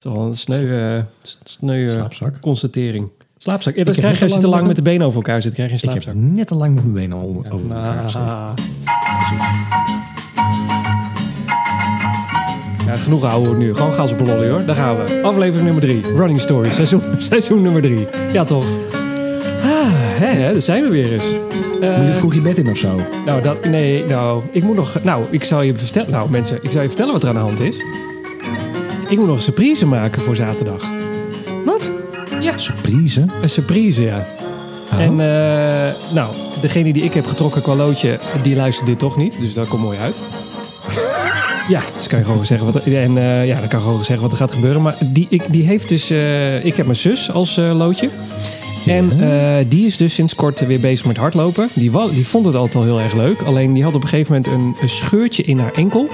Toch wel een sneu, eh, sneu eh, Slaapzak. constatering. Slaapzak. Ja, dat krijg je als je te lang met de benen over elkaar zit. krijg je een Ik heb slaapzak. net te lang met mijn benen over, over elkaar gezeten. Ah. Ja, genoeg houden we nu. Gewoon gas op lolly hoor. Daar gaan we. Aflevering nummer 3. Running Stories. Seizoen, seizoen nummer 3. Ja toch? Ah, hè, hè, daar zijn we weer eens. Eh, Moet je vroeg je bed in of zo? nou, dat, nee, nou, ik moet nog. Nou, ik zal je vertellen. Nou, mensen, ik zal je vertellen wat er aan de hand is. Ik moet nog een surprise maken voor zaterdag. Wat? Ja. Surprise? Een surprise, ja. Oh. En eh, nou, degene die ik heb getrokken qua loodje, die luistert dit toch niet. Dus dat komt mooi uit. ja, dus kan je gewoon zeggen wat er, en, eh, ja, dan kan gewoon zeggen wat er gaat gebeuren. Maar die, ik, die heeft dus, eh, ik heb mijn zus als eh, loodje. En eh, die is dus sinds kort weer bezig met hardlopen. Die, die vond het altijd al heel erg leuk. Alleen die had op een gegeven moment een, een scheurtje in haar enkel.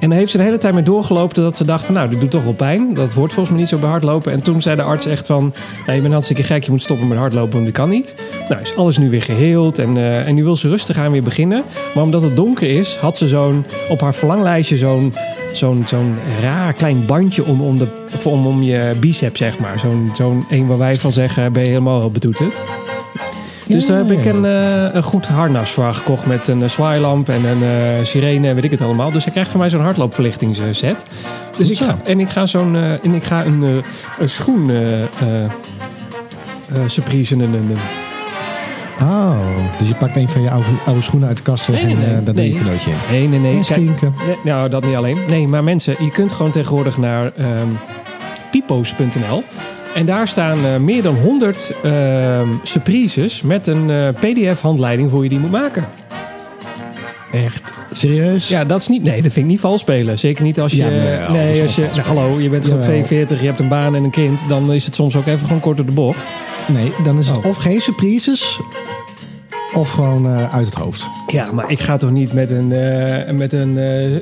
En daar heeft ze de hele tijd mee doorgelopen dat ze dacht van nou, dit doet toch wel pijn. Dat hoort volgens mij niet zo bij hardlopen. En toen zei de arts echt van, nou, je bent hartstikke gek, je moet stoppen met hardlopen, want dat kan niet. Nou, is alles nu weer geheeld en, eh, en nu wil ze rustig aan weer beginnen. Maar omdat het donker is, had ze zo'n, op haar verlanglijstje zo'n, zo'n, zo'n raar klein bandje om, om, de, om, om je bicep, zeg maar. Zo'n, zo'n een waar wij van zeggen, ben je helemaal betoeterd. Dus daar heb ik een, eh, een goed harnas voor gekocht met een uh, zwaailamp en een eh, sirene en weet ik het allemaal. Dus hij krijgt van mij zo'n hardloopverlichtingsset. Dus ik ga, en ik ga zo'n eh, en ik ga een, eh, een schoen eh eh eh, surprise. Oh, dus je pakt een van je oude, oude schoenen uit de kast weg Nee, nee, en nee. eh, daar doe je een cadeautje in. Nee, nee, nee. En stinken. nou, dat niet alleen. Nee, maar mensen, je kunt gewoon tegenwoordig naar pipo's.nl. En daar staan eh, meer dan 100 ehm, surprises met een eh, PDF-handleiding voor je die moet maken. Echt? Serieus? Ja, dat is niet. Nee, dat vind ik niet vals spelen. Zeker niet als je. Ja, nee, als je. Nou, hallo, je bent gewoon Jawel. 42, je hebt een baan en een kind. Dan is het soms ook even gewoon kort door de bocht. Nee, dan is het Oh. of geen surprises, of gewoon eh, uit het hoofd. Ja, maar ik ga toch niet met een. eh, met een eh,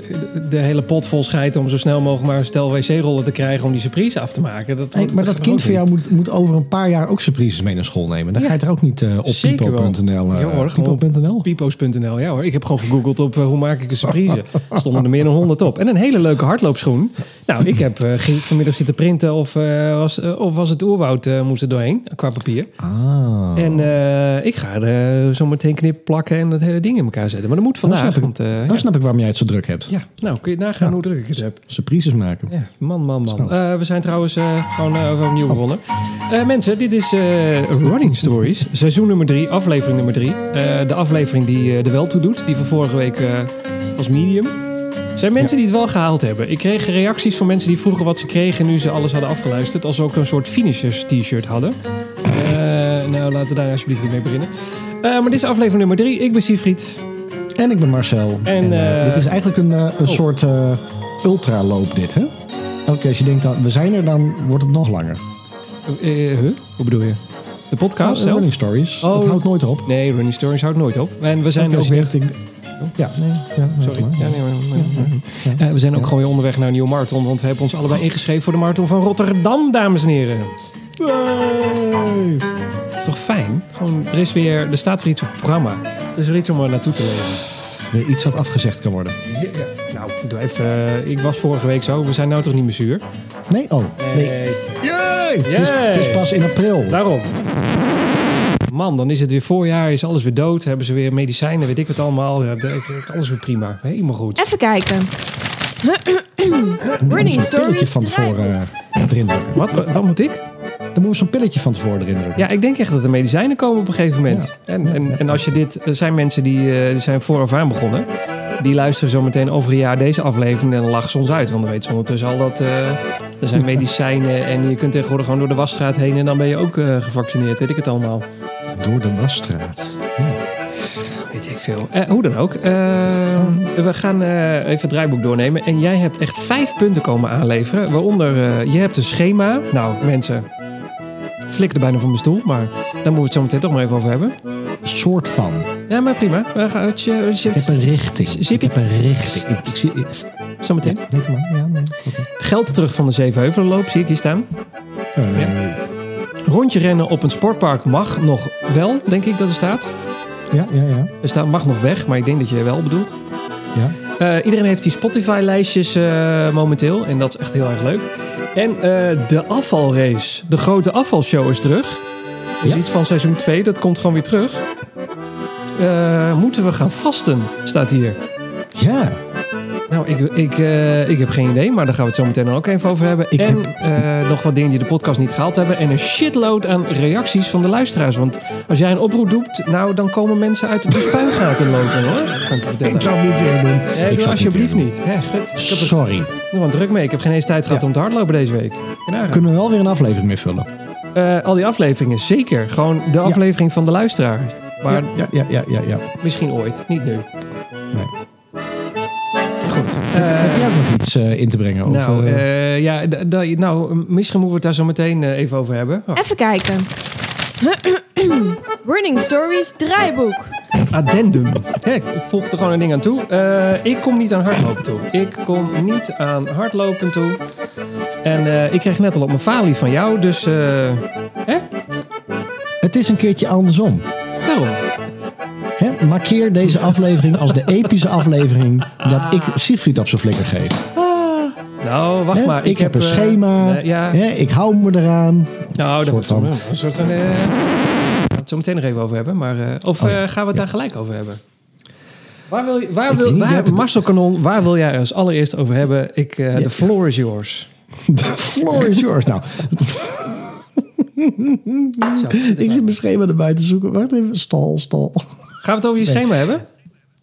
de hele pot vol scheiden om zo snel mogelijk maar een stel wc-rollen te krijgen om die surprise af te maken. Dat Nee, maar dat kind van jou moet, moet over een paar jaar ook surprises mee naar school nemen. Dan Ja. ga je er ook niet op pipo.nl. Ja hoor, gewoon- pipo.nl? Pipo's.nl, ja hoor. Ik heb gewoon gegoogeld op hoe maak ik een surprise. Stonden er meer dan 100 op. En een hele leuke hardloopschoen. Nou, ik heb ging vanmiddag zitten printen of, was, of was het oerwoud moest er doorheen qua papier. Ah. En ik ga er zo meteen knip plakken en dat hele ding in elkaar zetten. Maar dat moet vandaag. snap ik. Want, eh, Dan ja. snap ik waarom jij het zo druk hebt. ja, nou kun je nagaan Ja. hoe druk ik het heb. Surprises maken. Ja, man, man, man. Eh, we zijn trouwens eh, gewoon eh, overnieuw begonnen. Mensen, dit is Running Stories. Seizoen nummer drie, aflevering nummer drie. Eh, de aflevering die er wel toe doet. Die van vorige week was medium. Er zijn mensen die het wel gehaald hebben. Ik kreeg reacties van mensen die vroegen wat ze kregen... nu ze alles hadden afgeluisterd. Als ze ook een soort finishers t-shirt hadden. Nou, laten we daar alsjeblieft niet mee beginnen. Eh, maar dit is aflevering nummer drie. Ik ben Siegfried. En ik ben Marcel. En, eh, eh, dit is eigenlijk een, een oh. soort ultraloop dit, hè? Elke keer als je denkt, dat we zijn er, dan wordt het nog langer. Huh? Hoe bedoel je? De podcast Oh, zelf? Running Stories. Oh. Dat houdt nooit op. Nee, Running Stories houdt nooit op. En we zijn ook weer... ik- Ja, nee. Ja, Sorry. Ja, nee, maar- we zijn ook gewoon weer onderweg naar een nieuwe marathon. Want we hebben ons allebei ingeschreven voor de marathon van Rotterdam, dames en heren. Hey. Dat is toch fijn? Gewoon, er, is weer, er staat weer iets op het programma. Er is weer iets om er naartoe te leven. Weer iets wat afgezegd kan worden. Nou, doe even, eh, ik was vorige week zo. We zijn nou toch niet meer zuur? Nee? Oh, nee. Jee! Het, is, het is pas in april. Daarom. Man, dan is het weer voorjaar, is alles weer dood. Hebben ze weer medicijnen, weet ik wat allemaal. Ja, de- alles weer prima. Helemaal goed. Even kijken. Pilletje Stories van tevoren eh, erin drukken. Wat, wat, wat moet ik? Dan moeten we zo'n pilletje van tevoren erin drukken. Ja, ik denk echt dat er medicijnen komen op een gegeven moment. En, en, en als je dit... Er zijn mensen die, eh, die zijn vooraf aan begonnen. Die luisteren zo meteen over een jaar deze aflevering en dan lachen ze ons uit. Want dan weten ze ondertussen al dat eh, er zijn medicijnen en je kunt tegenwoordig gewoon door de wasstraat heen en dan ben je ook eh, gevaccineerd. Weet ik het allemaal. Door de wasstraat. Ja. Ik veel. Eh, hoe dan ook. eh, we gaan eh, even het draaiboek doornemen. En jij hebt echt vijf punten komen aanleveren. Waaronder, je hebt een schema. Nou, mensen, flikker er bijna van mijn stoel. Maar daar moeten we het zo meteen toch maar even over hebben. Soort van. Ja, maar prima. We gaan, het, je, je, Ik heb een richting. Ik heb een richting. Zometeen. Maar. Ja, nee. Geld terug van de Zevenheuvelenloop, zie ik hier staan. Ja. Rondje rennen op een sportpark mag nog wel, denk ik dat er staat. Ja, ja, ja. Er staat mag nog weg, maar ik denk dat je wel bedoelt. ja. Eh, iedereen heeft die Spotify-lijstjes eh, momenteel. En dat is echt heel erg leuk. En eh, de afvalrace, de grote afvalshow is terug. Dus Ja. iets van seizoen 2, dat komt gewoon weer terug. Moeten we gaan vasten, staat hier. Ja, Nou, ik, ik, eh, ik heb geen idee, maar daar gaan we het zo meteen dan ook even over hebben. Ik en eh, nog wat dingen die de podcast niet gehaald hebben. En een shitload aan reacties van de luisteraars. Want als jij een oproep doet, nou, dan komen mensen uit de spuigaten lopen hoor. Kan ik je vertellen. ik zal het niet weer doen. Eh, ik doe alsjeblieft niet. Hè, gut. Ik heb er Sorry. nog druk mee. Ik heb geen eens tijd gehad Ja. om te hardlopen deze week. Kunnen we wel weer een aflevering mee vullen? Eh, al die afleveringen, zeker. Gewoon de aflevering van de luisteraar. Maar ja, ja, ja, ja, ja, ja. misschien ooit, niet nu. Nee. Goed. Heb jij ook nog iets eh, in te brengen over... nou, eh, eh, ja, d- d- nou, misschien moeten we het daar zo meteen eh, even over hebben. Even kijken. Running Stories draaiboek. Addendum. Ik voeg er gewoon een ding aan toe. Eh, ik kom niet aan hardlopen toe. Ik kom niet aan hardlopen toe. En eh, ik kreeg net al op mijn falie van jou, dus... eh hè? Het is een keertje andersom. Waarom? Hè? Markeer deze aflevering als de epische aflevering dat ik Siegfried op zijn flikker geef. Nou, wacht Hè? maar. ik, heb een eh, schema. eh, ja, Hè? Ik hou me eraan. nou, soort wordt van- een soort van... eh, gaan we het zo meteen nog even over hebben. Maar, eh, of Oh eh, gaan we het daar gelijk over hebben? Waar wil je, waar wil, weet niet, waar, jij hebt het- Marcel Kanon, waar wil jij als allereerst over hebben? Ik, eh, The floor is yours. The floor is yours. Nou, Zo, ik zit mijn schema erbij te zoeken. Wacht even. Stal, stal. Gaan we het over je schema hebben?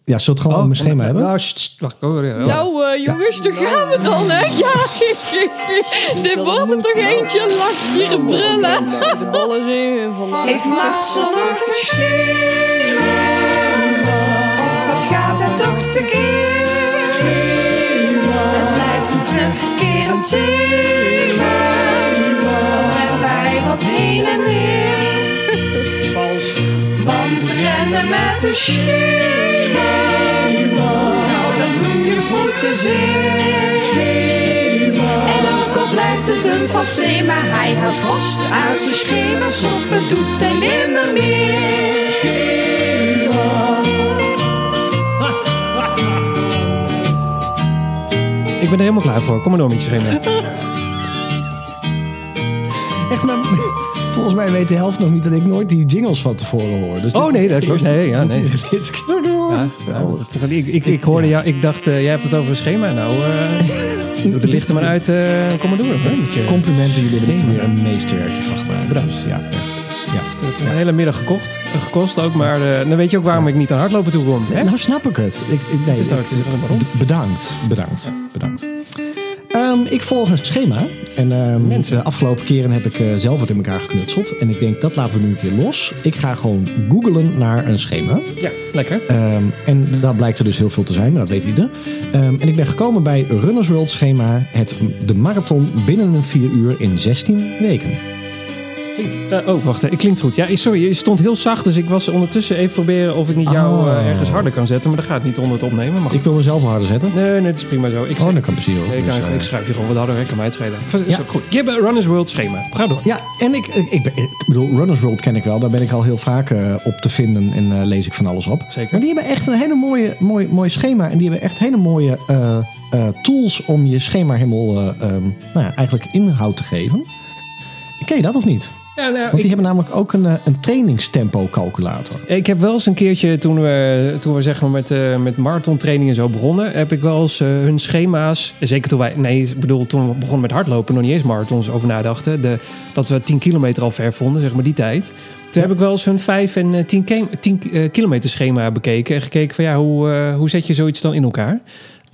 Ja, zult het gewoon Oh, mijn schema hebben? Nou, sst, sst, wacht, oh, ja, oh. Nou eh, jongens, daar gaan we dan hè. Ja, dit wordt er toch eentje lachje brullen. De ballen zien vandaag. Heeft Marcel nog een schema? Wat gaat er toch tekeer? Het blijft een terugkerend thema. Rennen met een schema. Nou, dan doen je voeten zeer. En ook al blijft het een vast thema, hij houdt vast aan zijn schema. Stoppen doet hij nimmer meer. Ik ben er helemaal klaar voor. Kom maar door met je schema. Echt, maar, volgens mij weet de helft nog niet dat ik nooit die jingles van tevoren hoor. Dus Oh, nee, dat klopt. Nee, ja, nee. dit is- Ja, dat- ik, ik, ik hoorde jou, ik dacht, eh, jij hebt het over een schema. Nou, eh doe de lichten maar uit. eh, kom maar door. Hè, Complimenten, jullie hebben Schema. weer een meesterwerkje gedaan. Bedankt. Ja, echt. Ja. Het heeft een hele middag gekocht, gekost ook. Maar dan weet je ook waarom ik niet aan hardlopen toe kom. Hè? Nou snap ik het. Ik, ik, nee, Het is nou- het is helemaal rond. Bedankt, bedankt, bedankt. Ik volg een schema. En ehm, Mensen. de afgelopen keren heb ik eh, zelf wat in elkaar geknutseld. En ik denk, dat laten we nu een keer los. Ik ga gewoon googlen naar een schema. Ja, lekker. Ehm, en daar blijkt er dus heel veel te zijn, maar dat weet ieder. Ehm, en ik ben gekomen bij Runners World schema. Het, de marathon binnen een 4 uur in 16 weken. Klinkt, eh, oh, wacht. Ik klinkt goed. Ja, sorry, je stond heel zacht. Dus ik was ondertussen even proberen of ik niet jou Oh. eh, ergens harder kan zetten. Maar dat gaat niet onder het opnemen. Goed. Ik wil mezelf harder zetten. Nee, nee, dat is prima zo. Ik, Oh, dat kan plezier hoor. Nee, ik, Dus, eh, ik schrijf je gewoon wat harder. Ik kan mij het schelen. Is Ja. ook goed. Je hebt een Runners World schema. Ga door. Ja, en ik, ik, ik, ben- ik bedoel, Runners World ken ik wel. Daar ben ik al heel vaak op te vinden en lees ik van alles op. Zeker. Maar die hebben echt een hele mooie, mooi, mooi schema. En die hebben echt hele mooie tools om je schema helemaal eh, ehm, nou ja, eigenlijk inhoud te geven. Ken je dat of niet? Ja, nou, Want ik, die hebben namelijk ook een, eh, een trainingstempo calculator. ik heb wel eens een keertje, toen we, toen we zeg maar met, eh met marathontraining en zo begonnen, heb ik wel eens eh, hun schema's, zeker toen wij, nee, ik bedoel, toen we begonnen met hardlopen, nog niet eens marathons over nadachten, de, dat we 10 kilometer al ver vonden, zeg maar die tijd. Toen heb ik wel eens hun 5 en eh, 10, ke- 10 eh, kilometer schema bekeken en gekeken van ja, hoe, hoe zet je zoiets dan in elkaar?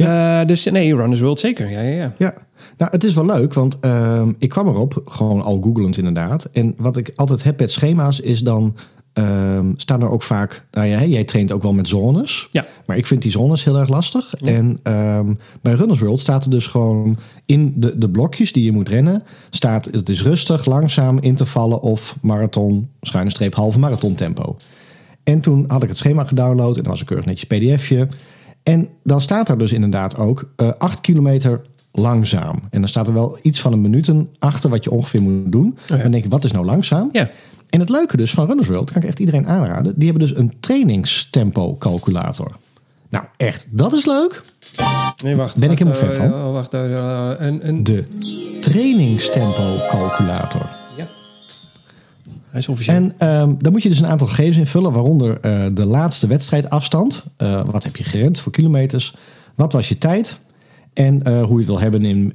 Eh, dus nee, Runners World zeker. Ja, ja, ja. Ja, nou het is wel leuk, want ehm, ik kwam erop, gewoon al googelend inderdaad. En wat ik altijd heb met schema's is dan ehm, staan er ook vaak, nou ja, jij traint ook wel met zones. Ja. Maar ik vind die zones heel erg lastig. Ja. En ehm, bij Runners World staat er dus gewoon in de, de blokjes die je moet rennen, staat het is rustig, langzaam, intervallen of marathon, schuine streep, halve marathon tempo. En toen had ik het schema gedownload en dan was een keurig netjes pdfje. En dan staat er dus inderdaad ook eh 8 kilometer langzaam. En dan staat er wel iets van een minuten achter wat je ongeveer moet doen. ja. Dan denk ik, wat is nou langzaam? Ja. En het leuke dus van Runners World, kan ik echt iedereen aanraden. Die hebben dus een trainingstempo calculator. Nou echt, dat is leuk. Nee, wacht. Ben ik helemaal fan eh, van. oh, wacht, De trainingstempo-calculator. Hij is officieel. En ehm dan moet je dus een aantal gegevens invullen, waaronder eh, de laatste wedstrijdafstand. Eh, wat heb je gerend voor kilometers? Wat was je tijd? En eh, hoe je het wil hebben in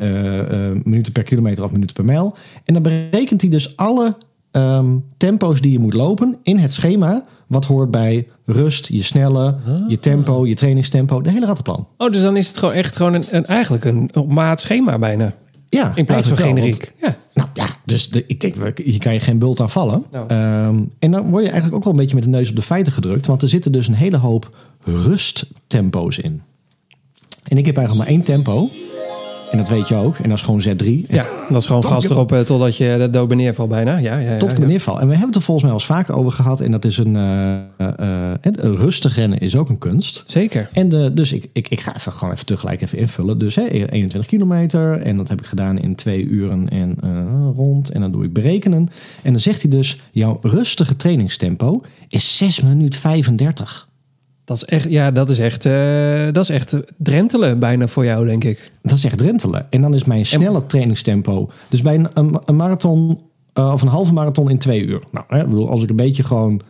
minuten per kilometer of minuten per mijl. En dan berekent hij dus alle ehm, tempo's die je moet lopen in het schema. Wat hoort bij rust, je snelle, je tempo, je trainingstempo, de hele rattenplan. oh, dus dan is het gewoon echt gewoon een, een, eigenlijk een op maat schema bijna. Ja, In plaats van eigenlijk wel, want- generiek. Ja. Nou ja, dus de, ik denk, hier kan je geen bult aan vallen. Nou. Ehm, en dan word je eigenlijk ook wel een beetje met de neus op de feiten gedrukt. Want er zitten dus een hele hoop rusttempo's in. En ik heb eigenlijk maar één tempo. En dat weet je ook. En dat is gewoon Z3. ja, dat is gewoon gas erop eh, totdat je de dood neervalt bijna. Ja, ja, ja, Tot ik ja. neerval. En we hebben het er volgens mij al eens vaker over gehad. En dat is een... eh, eh, een rustig rennen is ook een kunst. Zeker. En de, dus ik, ik, ik ga even gewoon even tegelijk even invullen. Dus hè, 21 kilometer. En dat heb ik gedaan in twee uren en rond. En dan doe ik berekenen. En dan zegt hij dus: jouw rustige trainingstempo is 6 minuten 35. Dat is echt, ja, dat is echt, eh, dat is echt drentelen bijna voor jou, denk ik. Dat is echt drentelen. En dan is mijn snelle trainingstempo. Dus bij een, een, een marathon eh, of een halve marathon in twee uur. Nou, hè, ik bedoel, als ik een beetje gewoon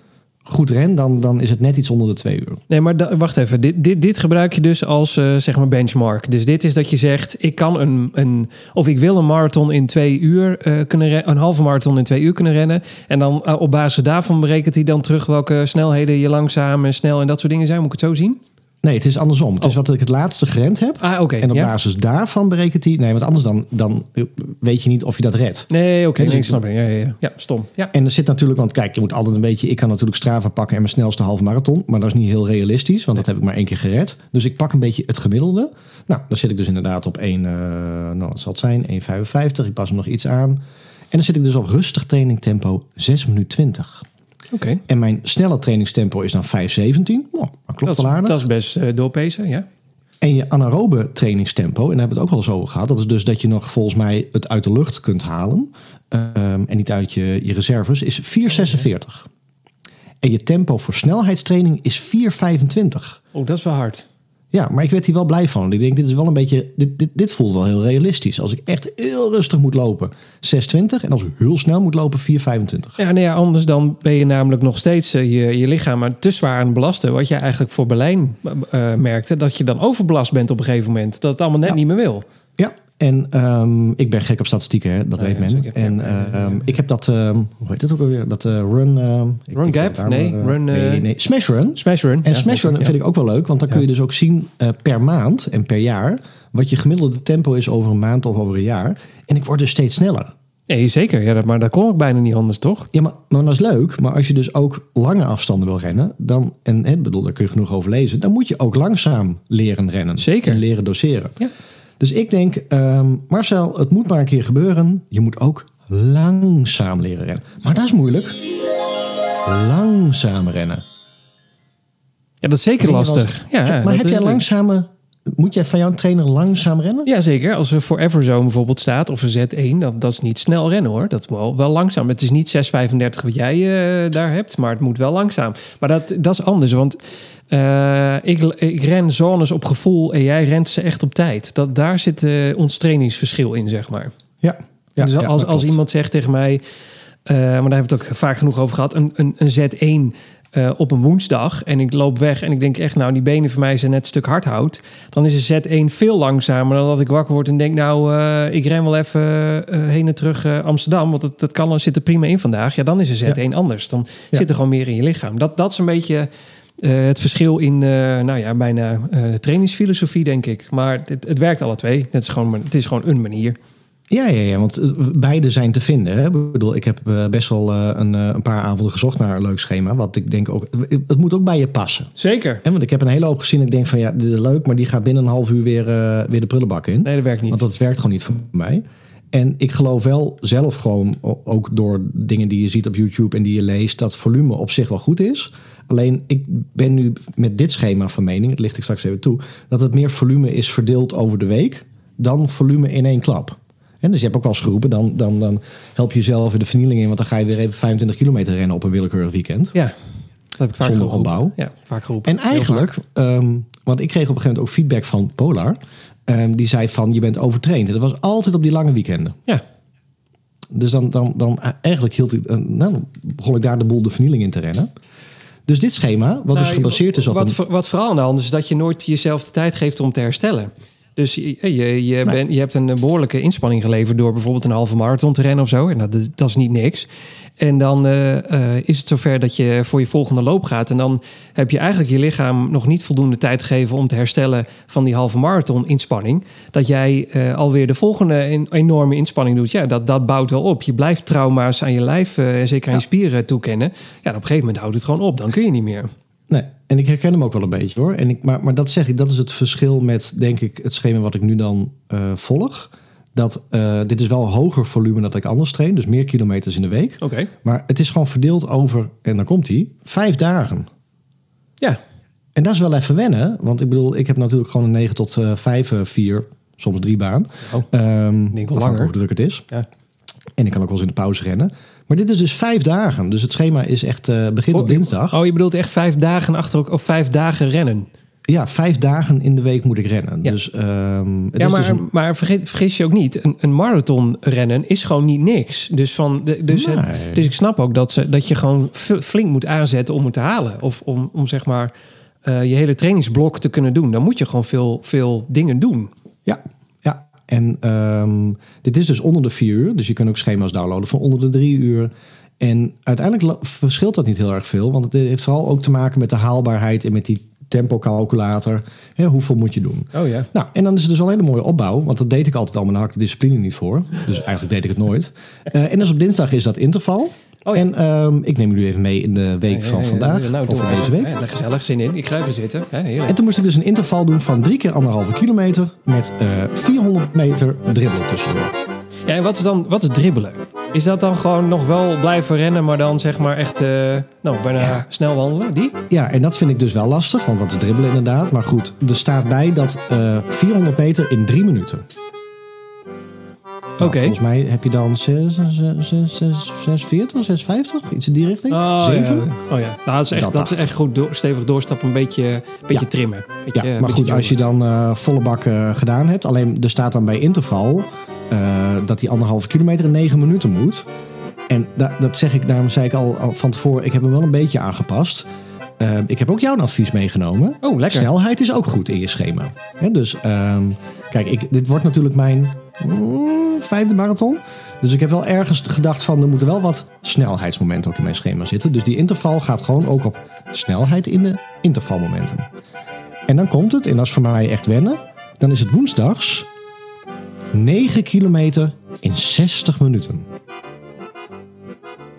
goed ren, dan, dan is het net iets onder de twee uur. Nee, maar wacht even. Dit, dit, dit gebruik je dus als eh, zeg maar benchmark. Dus dit is dat je zegt: ik kan een, een of ik wil een marathon in twee uur eh, kunnen rennen, een halve marathon in twee uur kunnen rennen. En dan eh, op basis daarvan berekent hij dan terug welke snelheden je langzaam en snel en dat soort dingen zijn. Moet ik het zo zien? Nee, het is andersom. Het is Oh. wat ik het laatste gerend heb. Ah, oké. En op ja. basis daarvan berekent hij. Nee, want anders dan, dan weet je niet of je dat redt. Nee, oké. Dus nee, ik- snap ik. Ja, ja, ja. ja, stom. Ja. En er zit natuurlijk, want kijk, je moet altijd een beetje. Ik kan natuurlijk Strava pakken en mijn snelste halve marathon. Maar dat is niet heel realistisch, want dat heb ik maar één keer gered. Dus ik pak een beetje het gemiddelde. Nou, dan zit ik dus inderdaad op 1, eh nou, wat zal het zijn? 1,55. Ik pas hem nog iets aan. En dan zit ik dus op rustig trainingtempo 6 minuten 20. En mijn snelle trainingstempo is dan 5,17. Nou, dat klopt wel aardig. dat is best eh, doorpezen, ja. En je anaerobe trainingstempo, en daar hebben we het ook wel eens over gehad. Dat is dus dat je nog volgens mij het uit de lucht kunt halen. ehm, en niet uit je, je reserves, is 4,46. En je tempo voor snelheidstraining is 4,25. Oh, dat is wel hard. Ja, maar ik werd hier wel blij van. Ik denk, dit is wel een beetje. Dit, dit, dit voelt wel heel realistisch. Als ik echt heel rustig moet lopen, 6,20. En als ik heel snel moet lopen, 4,25. Ja, nee, ja, anders dan ben je namelijk nog steeds eh, je, je lichaam te zwaar aan het belasten. Wat je eigenlijk voor Berlijn eh, merkte, dat je dan overbelast bent op een gegeven moment. Dat het allemaal net Ja. niet meer wil. En ehm, ik ben gek op statistieken, hè? dat weet ja, men. En ik heb dat, ehm, hoe heet dat ook alweer? Dat eh, run... ehm, Run gap? het Nee, maar, eh, run, nee, eh, nee, Smash Run. Smash Run. En Ja, Smash Run vind ik ook wel leuk, want dan kun je dus ook zien per maand en per jaar... wat je gemiddelde tempo is over een maand of over een jaar. En ik word dus steeds sneller. Nee, zeker. Ja, maar dat kon ik bijna niet anders, toch? Ja, maar, maar dat is leuk. Maar als je dus ook lange afstanden wil rennen, dan, en hè, bedoel, daar kun je genoeg over lezen, dan moet je ook langzaam leren rennen. Zeker. En leren doseren. Ja. Dus ik denk, ehm, Marcel, het moet maar een keer gebeuren. Je moet ook langzaam leren rennen. Maar dat is moeilijk. Langzaam rennen. Ja, dat is zeker lastig. Ja, maar heb jij langzame... Moet jij van jouw trainer langzaam rennen? Ja, zeker. Als er Forever Zone bijvoorbeeld staat, of een Z1, dat, dat is niet snel rennen hoor. Dat is wel, wel langzaam. Het is niet 6,35 wat jij eh, daar hebt, maar het moet wel langzaam. Maar dat, dat is anders, want eh, ik, ik ren zones op gevoel en jij rent ze echt op tijd. Dat, daar zit eh, ons trainingsverschil in, zeg maar. Ja. ja dus als, als iemand zegt tegen mij, maar daar hebben we het ook vaak genoeg over gehad, een, een, een Z1 eh, op een woensdag en ik loop weg en ik denk echt, nou, die benen voor mij zijn net een stuk hardhout, dan is een Z1 veel langzamer dan dat ik wakker word en denk, nou, eh, ik ren wel even eh, heen en terug Amsterdam, want dat, dat kan, zit er prima in vandaag. Ja, dan is een Z1 anders. Dan Ja. zit er gewoon meer in je lichaam. Dat, dat is een beetje het verschil in, eh, nou ja, bijna trainingsfilosofie, denk ik. Maar het, het werkt alle twee. Het is gewoon, het is gewoon een manier. Ja, ja, ja, want eh, beide zijn te vinden. Hè? Ik bedoel, ik heb eh, best wel eh, een, een paar avonden gezocht naar een leuk schema. Wat ik denk ook, het moet ook bij je passen. Zeker. Want ik heb een hele hoop gezien. Ik denk van ja, dit is leuk, maar die gaat binnen een half uur weer, weer de prullenbak in. Nee, dat werkt niet. Want dat werkt gewoon niet voor mij. En ik geloof wel zelf gewoon, ook door dingen die je ziet op YouTube en die je leest, dat volume op zich wel goed is. Alleen ik ben nu met dit schema van mening, het ligt ik straks even toe, dat het meer volume is verdeeld over de week dan volume in één klap. En dus je hebt ook wel eens geroepen, dan, dan, dan help je jezelf in de vernieling in, want dan ga je weer even 25 kilometer rennen op een willekeurig weekend. Ja, dat heb ik vaak Zonder geroepen. opbouw. Ja, vaak geroepen. En eigenlijk, ehm, Want ik kreeg op een gegeven moment ook feedback van Polar. Ehm, die zei van, je bent overtraind. En dat was altijd op die lange weekenden. Ja. Dus dan, dan, dan eigenlijk hield ik, eh, nou, begon ik daar de boel de vernieling in te rennen. Dus dit schema, wat dus Nou, gebaseerd is op wat, een... wat vooral aan de hand is, is dat je nooit jezelf de tijd geeft om te herstellen. Dus je, je, je, bent- je hebt een behoorlijke inspanning geleverd door bijvoorbeeld een halve marathon te rennen of zo. En dat, dat is niet niks. En dan eh, eh, is het zover dat je voor je volgende loop gaat. En dan heb je eigenlijk je lichaam nog niet voldoende tijd gegeven om te herstellen van die halve marathon inspanning. Dat jij eh, alweer de volgende en- enorme inspanning doet. Ja, dat, dat bouwt wel op. Je blijft trauma's aan je lijf, eh, en zeker aan je spieren toekennen. Ja, op een gegeven moment houdt het gewoon op. Dan kun je niet meer. Nee, en ik herken hem ook wel een beetje hoor. En ik, maar, maar dat zeg ik, dat is het verschil met, denk ik, het schema wat ik nu dan eh, volg. Dat eh, dit is wel hoger volume dan ik anders train, dus meer kilometers in de week. Oké. Maar het is gewoon verdeeld over, en dan komt hij, vijf dagen. Ja, En dat is wel even wennen, want ik bedoel, ik heb natuurlijk gewoon een 9 tot eh 5, eh, 4, soms drie baan. Oh. Ehm, denk wel langer. hoe druk het is. Ja. En ik kan ook wel eens in de pauze rennen. Maar dit is dus vijf dagen. Dus het schema is echt, eh, begint op dinsdag. Oh, je bedoelt echt vijf dagen achter elkaar, of vijf dagen rennen. Ja, vijf dagen in de week moet ik rennen. Ja. Dus, ehm, het ja, is maar, dus een- maar vergeet, vergis je ook niet, een, een marathon rennen is gewoon niet niks. Dus, van, de, dus, het- Nee. dus ik snap ook dat, ze, dat je gewoon flink moet aanzetten om het te halen. Of om, om zeg maar eh, je hele trainingsblok te kunnen doen. Dan moet je gewoon veel, veel dingen doen. Ja. En ehm, dit is dus onder de vier uur. Dus je kan ook schema's downloaden van onder de drie uur. En uiteindelijk verschilt dat niet heel erg veel. Want het heeft vooral ook te maken met de haalbaarheid en met die tempocalculator. Hè, hoeveel moet je doen? Oh ja. Nou, en dan is het dus al een hele mooie opbouw. Want dat deed ik altijd al, maar daar had ik de discipline niet voor. Dus eigenlijk deed ik het nooit. Eh, en dus op dinsdag is dat interval. Oh ja. En ehm, ik neem jullie even mee in de week van vandaag. Nou, of deze week. Ja, daar gezellig zin in. Ik ga even zitten. En toen moest ik dus een interval doen van drie keer anderhalve kilometer met eh 400 meter dribbelen tussendoor. Ja, en wat is dan wat is dribbelen? Is dat dan gewoon nog wel blijven rennen, maar dan zeg maar echt eh, nou, bijna Ja. snel wandelen? Die? Ja, en dat vind ik dus wel lastig, want wat is dribbelen inderdaad. Maar goed, er staat bij dat eh 400 meter in drie minuten. Nou, Oké. Volgens mij heb je dan 6, 640, 650, iets in die richting. Oh, Zeven? Ja. Oh ja, nou, dat is echt, Dat dat is echt goed door, stevig doorstappen, een beetje, beetje Ja. trimmen. Beetje, Ja, maar goed, als je dan eh, volle bak eh, gedaan hebt. Alleen er staat dan bij interval eh, dat die anderhalve kilometer in negen minuten moet. En da- dat zeg ik, daarom zei ik al, al van tevoren, ik heb hem wel een beetje aangepast. Eh, ik heb ook jouw advies meegenomen. Oh, lekker. Snelheid is ook goed in je schema. Dus ehm, kijk, ik, dit wordt natuurlijk mijn mm, vijfde marathon. Dus ik heb wel ergens gedacht van er moeten wel wat snelheidsmomenten ook in mijn schema zitten. Dus die interval gaat gewoon ook op snelheid in de intervalmomenten. En dan komt het, en dat is voor mij echt wennen. Dan is het woensdags 9 kilometer in 60 minuten.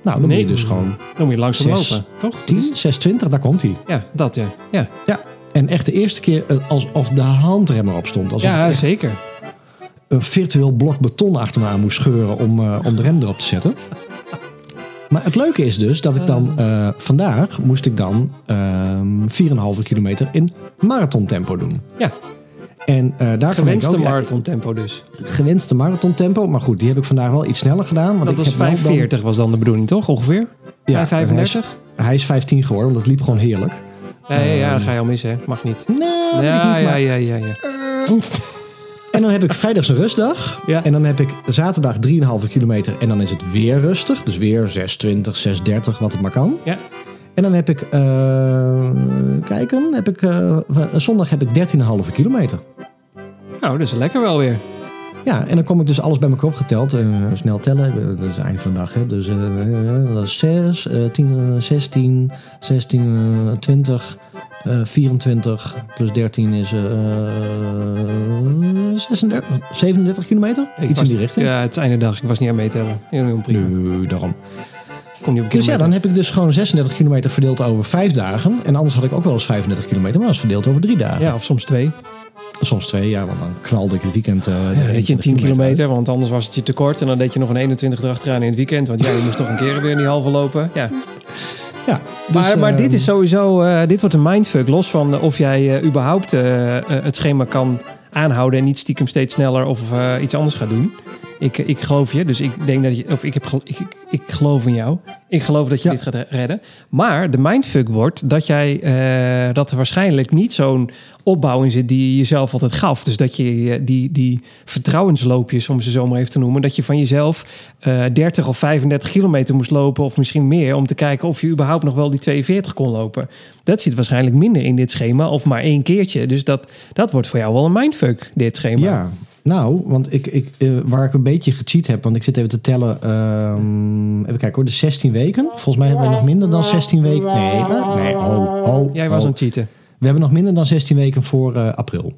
Nou, dan moet je Nee. dus gewoon Dan moet je langzaam lopen, toch? 10, Het is- 620, daar komt hij. ja, dat ja. Ja, Ja, en echt de eerste keer eh, alsof de handrem erop stond. Alsof ja zeker. een virtueel blok beton achter me aan moest scheuren om, eh, om de rem erop te zetten. Maar het leuke is dus dat ik dan eh, vandaag moest ik dan ehm 4,5 kilometer in marathontempo doen. Ja, En eh daar gewenste ook, ja, marathontempo dus. gewenste marathontempo. Maar goed, die heb ik vandaag wel iets sneller gedaan. Want Dat ik was heb wel dan- 540 was dan de bedoeling, toch? Ongeveer? Ja, 535? Hij is 15 geworden, want het liep gewoon heerlijk. Ja, ja, ja, dan ga je al mis, hè? Mag niet. Nee, ik Ja, niet, ja, ja, ja, ja. En dan heb ik vrijdags een rustdag. Ja. En dan heb ik zaterdag 3,5 kilometer. En dan is het weer rustig. Dus weer 6,20, 6,30, wat het maar kan. Ja. En dan heb ik, eh, kijken, heb ik, eh, zondag heb ik 13,5 kilometer. Nou, dat is lekker wel weer. Ja, en dan kom ik dus alles bij elkaar opgeteld. Eh, snel tellen, eh, dat is het einde van de dag. Hè. Dus eh, eh, is 6, eh, 10, eh, 16, 16, eh, 20, eh, 24 plus 13 is eh, 36, 37 kilometer. Iets in die richting. Ja, het is einde dag. Ik was niet aan meetellen. Nu, daarom. Dus ja, dan heb ik dus gewoon 36 kilometer verdeeld over vijf dagen. En anders had ik ook wel eens 35 kilometer, maar dat is verdeeld over drie dagen. Ja, of soms twee. Soms twee, ja, want dan knalde ik het weekend. eh Ja, deed je een 10 uit. kilometer, want anders was het je te kort. En dan deed je nog een 21 erachteraan in het weekend. Want ja, je moest toch een keer weer in die halve lopen. Ja. Ja, dus, maar maar ehm, dit is sowieso, eh, dit wordt een mindfuck. Los van eh, of jij überhaupt het schema kan aanhouden en niet stiekem steeds sneller of iets anders gaat doen. Ik, ik geloof je, dus ik denk dat je, of ik, heb, ik, ik, ik geloof in jou. Ik geloof dat je Ja. dit gaat redden. Maar de mindfuck wordt dat jij, eh, dat er waarschijnlijk niet zo'n opbouw in zit die je jezelf altijd gaf. Dus dat je die, die vertrouwensloopjes, om ze zo maar even te noemen, dat je van jezelf eh 30 of 35 kilometer moest lopen, of misschien meer, om te kijken of je überhaupt nog wel die 42 kon lopen. Dat zit waarschijnlijk minder in dit schema, of maar één keertje. Dus dat, dat wordt voor jou wel een mindfuck, dit schema. Ja, nou, want ik, ik, eh, waar ik een beetje gecheat heb, want ik zit even te tellen. ehm, even kijken hoor, de 16 weken. Volgens mij hebben we nog minder dan 16 weken. Nee, nee, oh, oh. Jij was oh. aan het cheaten. We hebben nog minder dan 16 weken voor eh, april.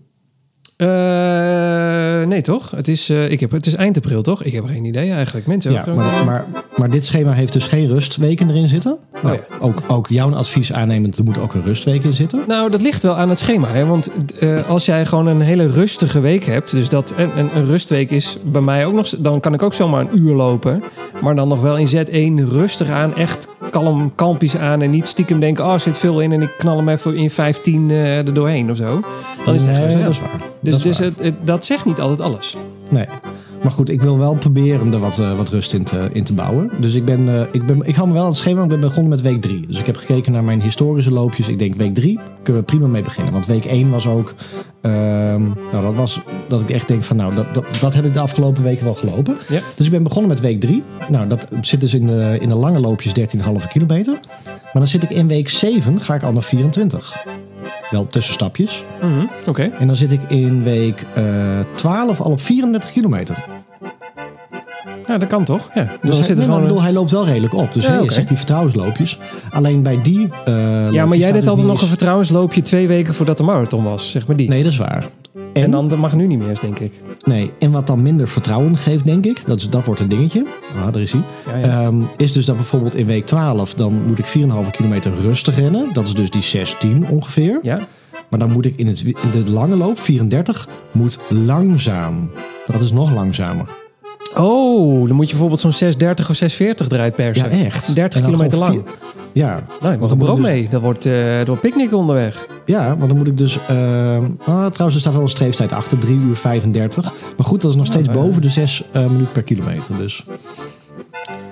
Eh, nee, toch? Het is, eh, ik heb, het is eind april, toch? Ik heb geen idee eigenlijk. Mensen, Ja, maar, maar, maar dit schema heeft dus geen rustweken erin zitten. Nou, ja. ook, ook jouw advies aannemend, er moet ook een rustweek in zitten. Nou, dat ligt wel aan het schema. Hè? Want eh, als jij gewoon een hele rustige week hebt, dus dat een, een, een rustweek is bij mij ook nog, dan kan ik ook zomaar een uur lopen. Maar dan nog wel in Z1 rustig aan, echt kalm, kalmpjes aan en niet stiekem denken, oh, er zit veel in en ik knal hem even in 15 eh er doorheen of zo. Dan is het echt Nee, rustig. dat is waar. Dus, dat, dus waar. het, het- dat zegt niet altijd alles. Nee. Maar goed, ik wil wel proberen er wat, eh, wat rust in te, in te bouwen. Dus ik, ben, eh, ik, ben, ik hou me wel aan het schema. Ik ben begonnen met week 3. Dus ik heb gekeken naar mijn historische loopjes. Ik denk week 3 kunnen we prima mee beginnen. Want week 1 was ook... ehm, nou, dat was dat ik echt denk van... Nou, dat, dat, dat heb ik de afgelopen weken wel gelopen. Ja. Dus ik ben begonnen met week 3. Nou, dat zit dus in de, in de lange loopjes 13,5 kilometer. Maar dan zit ik in week 7, ga ik al naar 24. Wel tussenstapjes. Mhm, Oké. En dan zit ik in week eh 12 al op 34 kilometer. Ja, dat kan toch? Ja. Dus Dus dan hij, zit er nee, gewoon... bedoel, hij loopt wel redelijk op. Dus Ja, je oké. zegt die vertrouwensloopjes. Alleen bij die. eh, ja, maar jij deed altijd nog een vertrouwensloopje twee weken voordat de marathon was, zeg maar die. Nee, dat is waar. En, En dan dat mag nu niet meer, denk ik. nee, en wat dan minder vertrouwen geeft, denk ik. Dat, is, dat wordt een dingetje. Ah, daar is hij. Ja, ja. Ehm, is dus dat bijvoorbeeld in week 12. dan moet ik 4,5 kilometer rustig rennen. Dat is dus die 16 ongeveer. ja. Maar dan moet ik in, het, in de lange loop, 34, moet langzaam. Dat is nog langzamer. Oh, dan moet je bijvoorbeeld zo'n 630 of 640 eruit persen. Ja, echt. 30 En dan kilometer lang. vier- Ja, Nou, ik mag dan er brood moet dus- mee. Dat wordt eh door picknick onderweg. Ja, want dan moet ik dus... ah, trouwens, er staat wel een streeftijd achter. 3 uur 35. Maar goed, dat is nog steeds eh. boven de 6 minuten per kilometer. Dus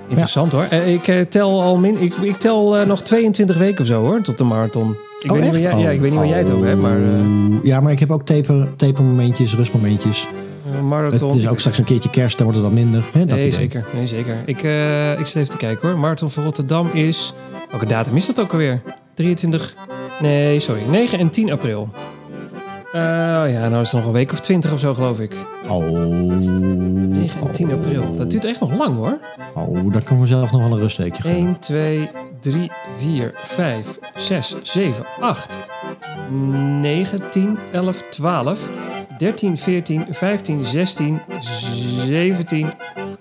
Interessant hoor. Eh, Ik eh, tel al min, ik, ik tel eh, nog 22 weken of zo hoor, tot de marathon. Ik Oh, weet niet echt? waar jij, ja, ik weet niet waar jij het over hebt, maar eh, Oh. Ja, maar ik heb ook taper, tapermomentjes, rustmomentjes. Eh, marathon. Het is ook straks een keertje kerst, dan wordt het wat minder. Hè, dat nee, idee. zeker. Nee, zeker. Ik, eh, ik zit even te kijken hoor. Marathon van Rotterdam is... Welke datum is dat ook alweer? 23... Nee, sorry. 9 en 10 april. Eh, ja, nou is het nog een week of 20 of zo geloof ik. Oh. 9 en 10 april. Dat duurt echt nog lang hoor. Oh, dan kan mezelf nog wel een rustweekje geven. 1, 2, 3, 4, 5, 6, 7, 8, 9, 10, 11, 12, 13, 14, 15, 16, 17,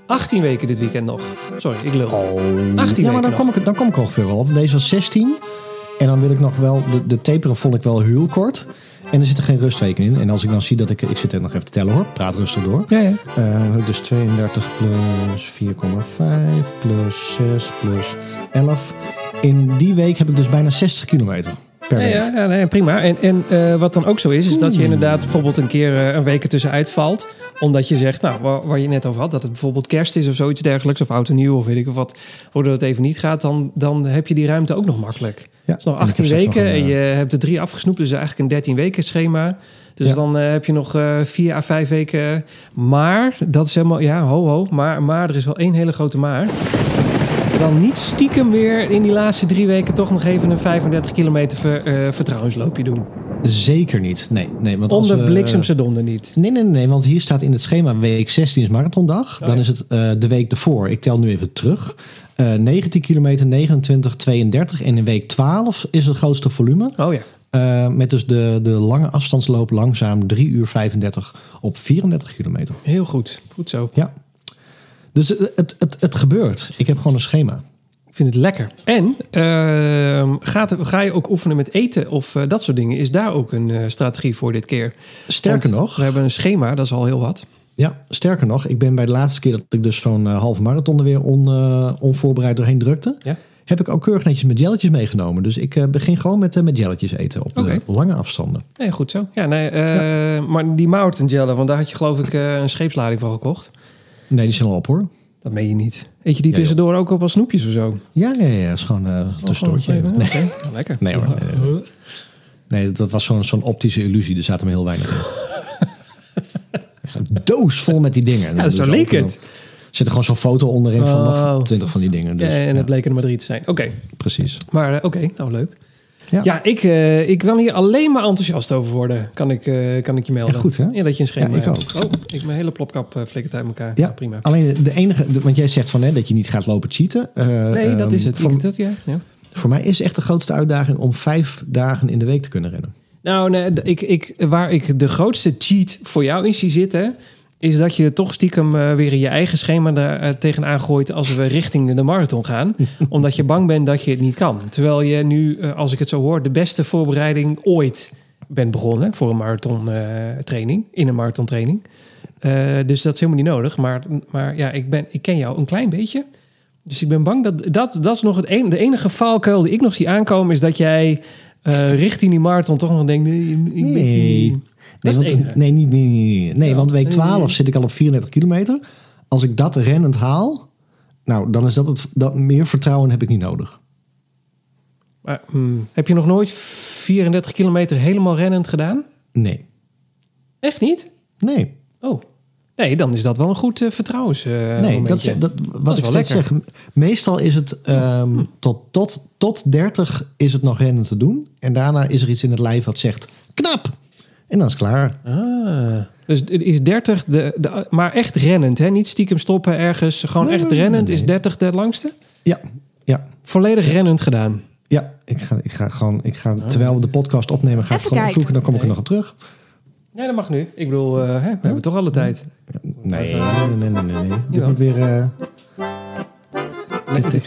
18 weken dit weekend nog. Sorry, ik lul. 18 ja, maar weken dan nog. kom, ik, dan kom ik ongeveer wel op. Deze was 16. En dan wil ik nog wel... De, de taperen vond ik wel heel kort. En er zitten geen rustweken in. En als ik dan zie dat ik... Ik zit er nog even te tellen hoor. Praat rustig door. Ja, ja. Eh, dus 32 plus 4,5 plus 6 plus 11. In die week heb ik dus bijna 60 kilometer per Ja, ja, ja, nee, prima. En, en eh, wat dan ook zo is, is dat je inderdaad bijvoorbeeld een keer eh, een week ertussenuit valt. Omdat je zegt, nou, waar, waar je net over had, dat het bijvoorbeeld kerst is of zoiets dergelijks, of oud en nieuw, of weet ik of wat, waardoor het even niet gaat, dan, dan heb je die ruimte ook nog makkelijk. Ja, Het is nog en ik 18 heb straks weken nog en je eh, hebt er drie afgesnoept, dus eigenlijk een 13 weken schema. Dus Ja. dan heb je nog eh, vier à vijf weken. Maar, dat is helemaal, ja, ho ho, maar, maar er is wel één hele grote maar. Dan niet stiekem weer in die laatste drie weken toch nog even een 35 kilometer ver, eh, vertrouwensloopje doen. Zeker niet. Nee, nee. Want Onder bliksemse donder niet. Nee, nee, nee, want hier staat in het schema week 16 is marathondag. Oh, dan ja. is het eh, de week ervoor. Ik tel nu even terug. Eh 19 kilometer, 29, 32. En in week 12 is het grootste volume. Oh ja. Met dus de, de lange afstandsloop langzaam 3 uur 35 op 34 kilometer. Heel goed. Goed zo. Ja. Dus het, het, het, het gebeurt. Ik heb gewoon een schema. Ik vind het lekker. En ehm, gaat, ga je ook oefenen met eten of eh, dat soort dingen? Is daar ook een eh, strategie voor dit keer? Sterker Want nog, We hebben een schema, dat is al heel wat. Ja, sterker nog, ik ben bij de laatste keer dat ik dus zo'n eh, halve marathon er weer on, onvoorbereid doorheen drukte, Ja. heb ik ook keurig netjes met jelletjes meegenomen. Dus ik begin gewoon met, met jelletjes eten op de lange afstanden. Nee, goed zo. Ja, nee, maar die Mountain Jelly, want daar had je geloof ik een scheepslading van gekocht. Nee, die zijn al op hoor. Dat meen je niet. Eet je die tussendoor ook op als snoepjes of zo? Ja, ja, ja, is gewoon eh tussendoortje. Oh, Nee. lekker. Nee hoor. nee, dat was zo'n zo'n optische illusie. Er zaten maar heel weinig in. Een doos vol met die dingen. Ja, zo leek het. Er zit er gewoon zo'n foto onderin van Oh. twintig van die dingen. Dus, en ja, het bleek er maar drie te zijn. Oké, precies. maar eh, oké, nou leuk. Ja. Ja, ik, eh, ik kan hier alleen maar enthousiast over worden. Kan ik, eh, kan ik je melden. Ja, goed, hè? Ja, dat je een schema Ja, ik hebt. ook. Oh, ik mijn hele plopkap uh, flikkert uit elkaar. Ja, Ja, prima. Alleen de enige, want jij zegt van hè, dat je niet gaat lopen cheaten. Eh, Nee, dat is ehm, het. Voor, dat, ja, voor mij is echt de grootste uitdaging om vijf dagen in de week te kunnen rennen. Nou, nee, ik, ik, waar ik de grootste cheat voor jou in zie zitten... is dat je toch stiekem eh, weer in je eigen schema daar eh, tegenaan gooit... als we richting de marathon gaan. omdat je bang bent dat je het niet kan. Terwijl je nu, eh, als ik het zo hoor... de beste voorbereiding ooit bent begonnen... voor een marathon training, in een marathon training. Dus dat is helemaal niet nodig. Maar, maar ja, ik, ben, ik ken jou een klein beetje... Dus ik ben bang dat dat, dat is nog het een, de enige valkuil die ik nog zie aankomen... is dat jij richting die marathon toch nog denkt... Nee, ik ben Nee. Nee, het want, nee, niet, nee, nee, nee. Ja. want week Nee, 12 nee. zit ik al op 34 kilometer. Als ik dat rennend haal, nou, dan is dat het. Dat, meer vertrouwen heb ik niet nodig. Maar, hmm, heb je nog nooit 34 kilometer helemaal rennend gedaan? Nee. Echt niet? Nee. Oh. Nee, dan is dat wel een goed eh, vertrouwens. nee, dat, dat, wat ik steeds zeg, meestal is het ehm, tot, tot, tot 30 is het nog rennen te doen. En daarna is er iets in het lijf wat zegt knap. En dan is het klaar. Ah. Dus het is 30, de, de, maar echt rennend, hè? Niet stiekem stoppen ergens. Gewoon Nee, echt rennend. nee. Is 30 de langste? Ja, ja, Volledig rennend gedaan. ja. Ik ga, ik ga gewoon, ik ga, terwijl we de podcast opnemen, ga ik gewoon kijken. opzoeken. Dan kom ik er nog op terug. Nee, dat mag nu. Ik bedoel, eh, hè, we hebben toch alle tijd. Nee, nee, nee, nee, nee. nee. Dit moet weer... eh,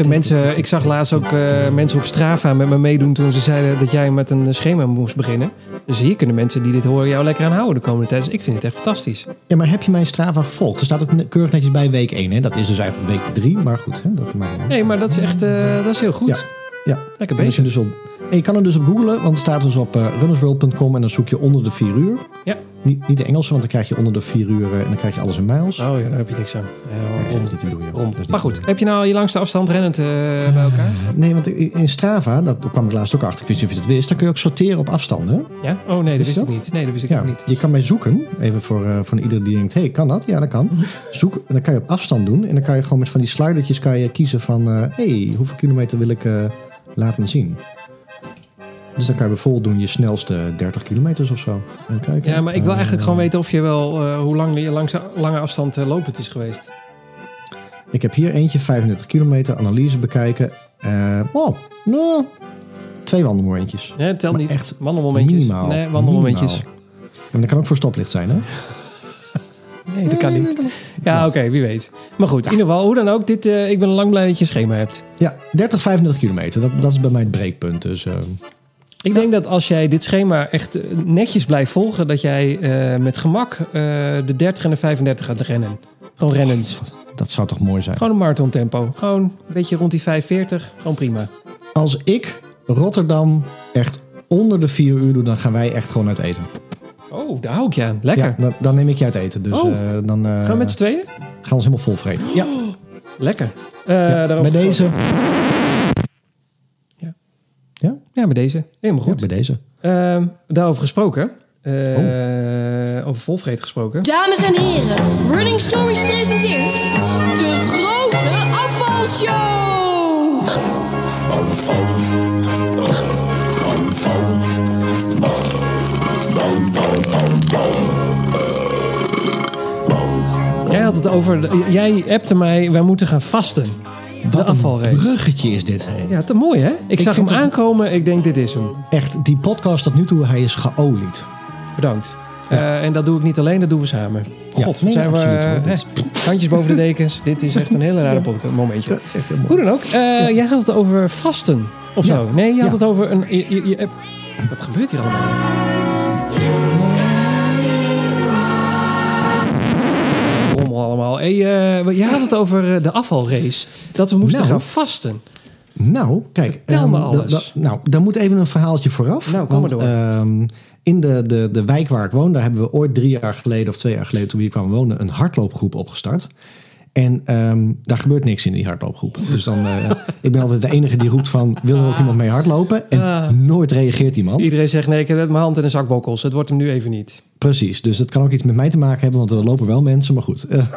mensen, ik zag laatst ook eh, mensen op Strava met me meedoen toen ze zeiden dat jij met een schema moest beginnen. Dus hier kunnen mensen die dit horen jou lekker aanhouden de komende tijd. Dus ik vind het echt fantastisch. Ja, maar heb je mijn Strava gevolgd? Er staat ook keurig netjes bij week 1. Hè? Dat is dus eigenlijk week 3, maar goed. Hè? Dat, maar, Nee, maar dat is echt dat is heel goed. Ja. ja. Lekker bezig. dus en je kan er dus op googlen, want het staat dus op eh, runnersworld.com en dan zoek je onder de 4 uur. Ja. Niet, niet de Engelse, want dan krijg je onder de 4 uur eh, en dan krijg je alles in miles. Oh ja, daar heb je niks aan. Is niet te doen, niet Maar goed, doen. heb je nou je langste afstand rennend eh, bij elkaar? Nee, want in Strava, dat daar kwam ik laatst ook achter, ik wist niet of je dat wist, dan kun je ook sorteren op afstanden. Ja? Oh nee, dat Wist ik niet. Nee, dat wist ik Ja, ook niet. je kan mij zoeken, even voor, eh voor ieder die denkt, hey, kan dat? Ja, dat kan. Zoek, en dan kan je op afstand doen en dan kan je gewoon met van die slidertjes kan je kiezen van, eh hey, hoeveel kilometer wil ik laten zien? Dus dan kan je bijvoorbeeld doen je snelste 30 kilometers of zo. Even kijken. Ja, maar ik wil eigenlijk Eh, gewoon weten of je wel eh, hoe lang je langs, lange afstand eh, lopend is geweest. Ik heb hier eentje, 35 kilometer, analyse bekijken. Oh, nou, twee wandelmomentjes. Nee, tel Maar niet. echt wandelmomentjes. minimaal. Nee, wandelmomentjes. Minimaal. En dat kan ook voor stoplicht zijn, hè? Nee, dat kan niet. Ja, oké, wie weet. Maar goed, in ieder geval, hoe dan ook, dit, ik ben lang blij dat je een schema hebt. Ja, 30, 35 kilometer. Dat, dat is bij mij het breekpunt. Dus, Ik denk dat als jij dit schema echt eh, netjes blijft volgen, dat jij eh, met gemak eh, de 30 en de 35 gaat rennen. Gewoon rennen. dat zou toch mooi zijn. Gewoon een marathon tempo. Gewoon een beetje rond die 45. Gewoon prima. Als ik Rotterdam echt onder de 4 uur doe, dan gaan wij echt gewoon uit eten. Oh, daar hou ik je aan. Lekker. Ja, dan, dan neem ik je uit eten. Dus Oh. dan Gaan we met z'n tweeën? gaan we ons helemaal vol vreten. Ja, Lekker. Ja, bij deze. Ja. Ja? Ja, bij deze. Helemaal Ja, goed. bij deze. Ehm, daarover gesproken. eh, Oh. Over volvreten gesproken. Dames en heren, Running Stories presenteert de grote afvalshow. Jij had het over... Jij appte mij, wij moeten gaan vasten. Wat een afvalrace. bruggetje is dit. Hè? Ja, te mooi hè? Ik, zag hem aankomen. Ik denk, dit is hem. Echt, die podcast tot nu toe, hij is geolied. Bedankt. Eh, en dat doe ik niet alleen, dat doen we samen. Ja, God, nee, zijn we... absoluut, hoor. hè, Dit Handjes boven de dekens. Dit is echt een hele rare podcast, momentje. Het is echt heel mooi. Hoe dan ook. eh, Jij had het over vasten. Of Ja. zo. Nee, je had Ja. het over een... Je, je- je- wat gebeurt hier allemaal? Rommel allemaal. Hey, eh, jij had het over eh, de afvalrace. Dat we moesten Nou. gaan vasten. Nou, kijk. Vertel me ehm, alles. nou, daar moet even een verhaaltje vooraf. Nou, kom maar door. ehm, in de, de, de wijk waar ik woon, daar hebben we ooit drie jaar geleden of twee jaar geleden, toen we hier kwamen wonen, een hardloopgroep opgestart. En ehm, daar gebeurt niks in die hardloopgroep. Dus dan, eh, ik ben altijd de enige die roept van, wil er ook iemand mee hardlopen? En Ah. nooit reageert iemand. Iedereen zegt nee, ik heb net mijn hand in een zak wokkels. Het wordt hem nu even niet. Precies, dus dat kan ook iets met mij te maken hebben, want er lopen wel mensen. Maar goed, eh, laten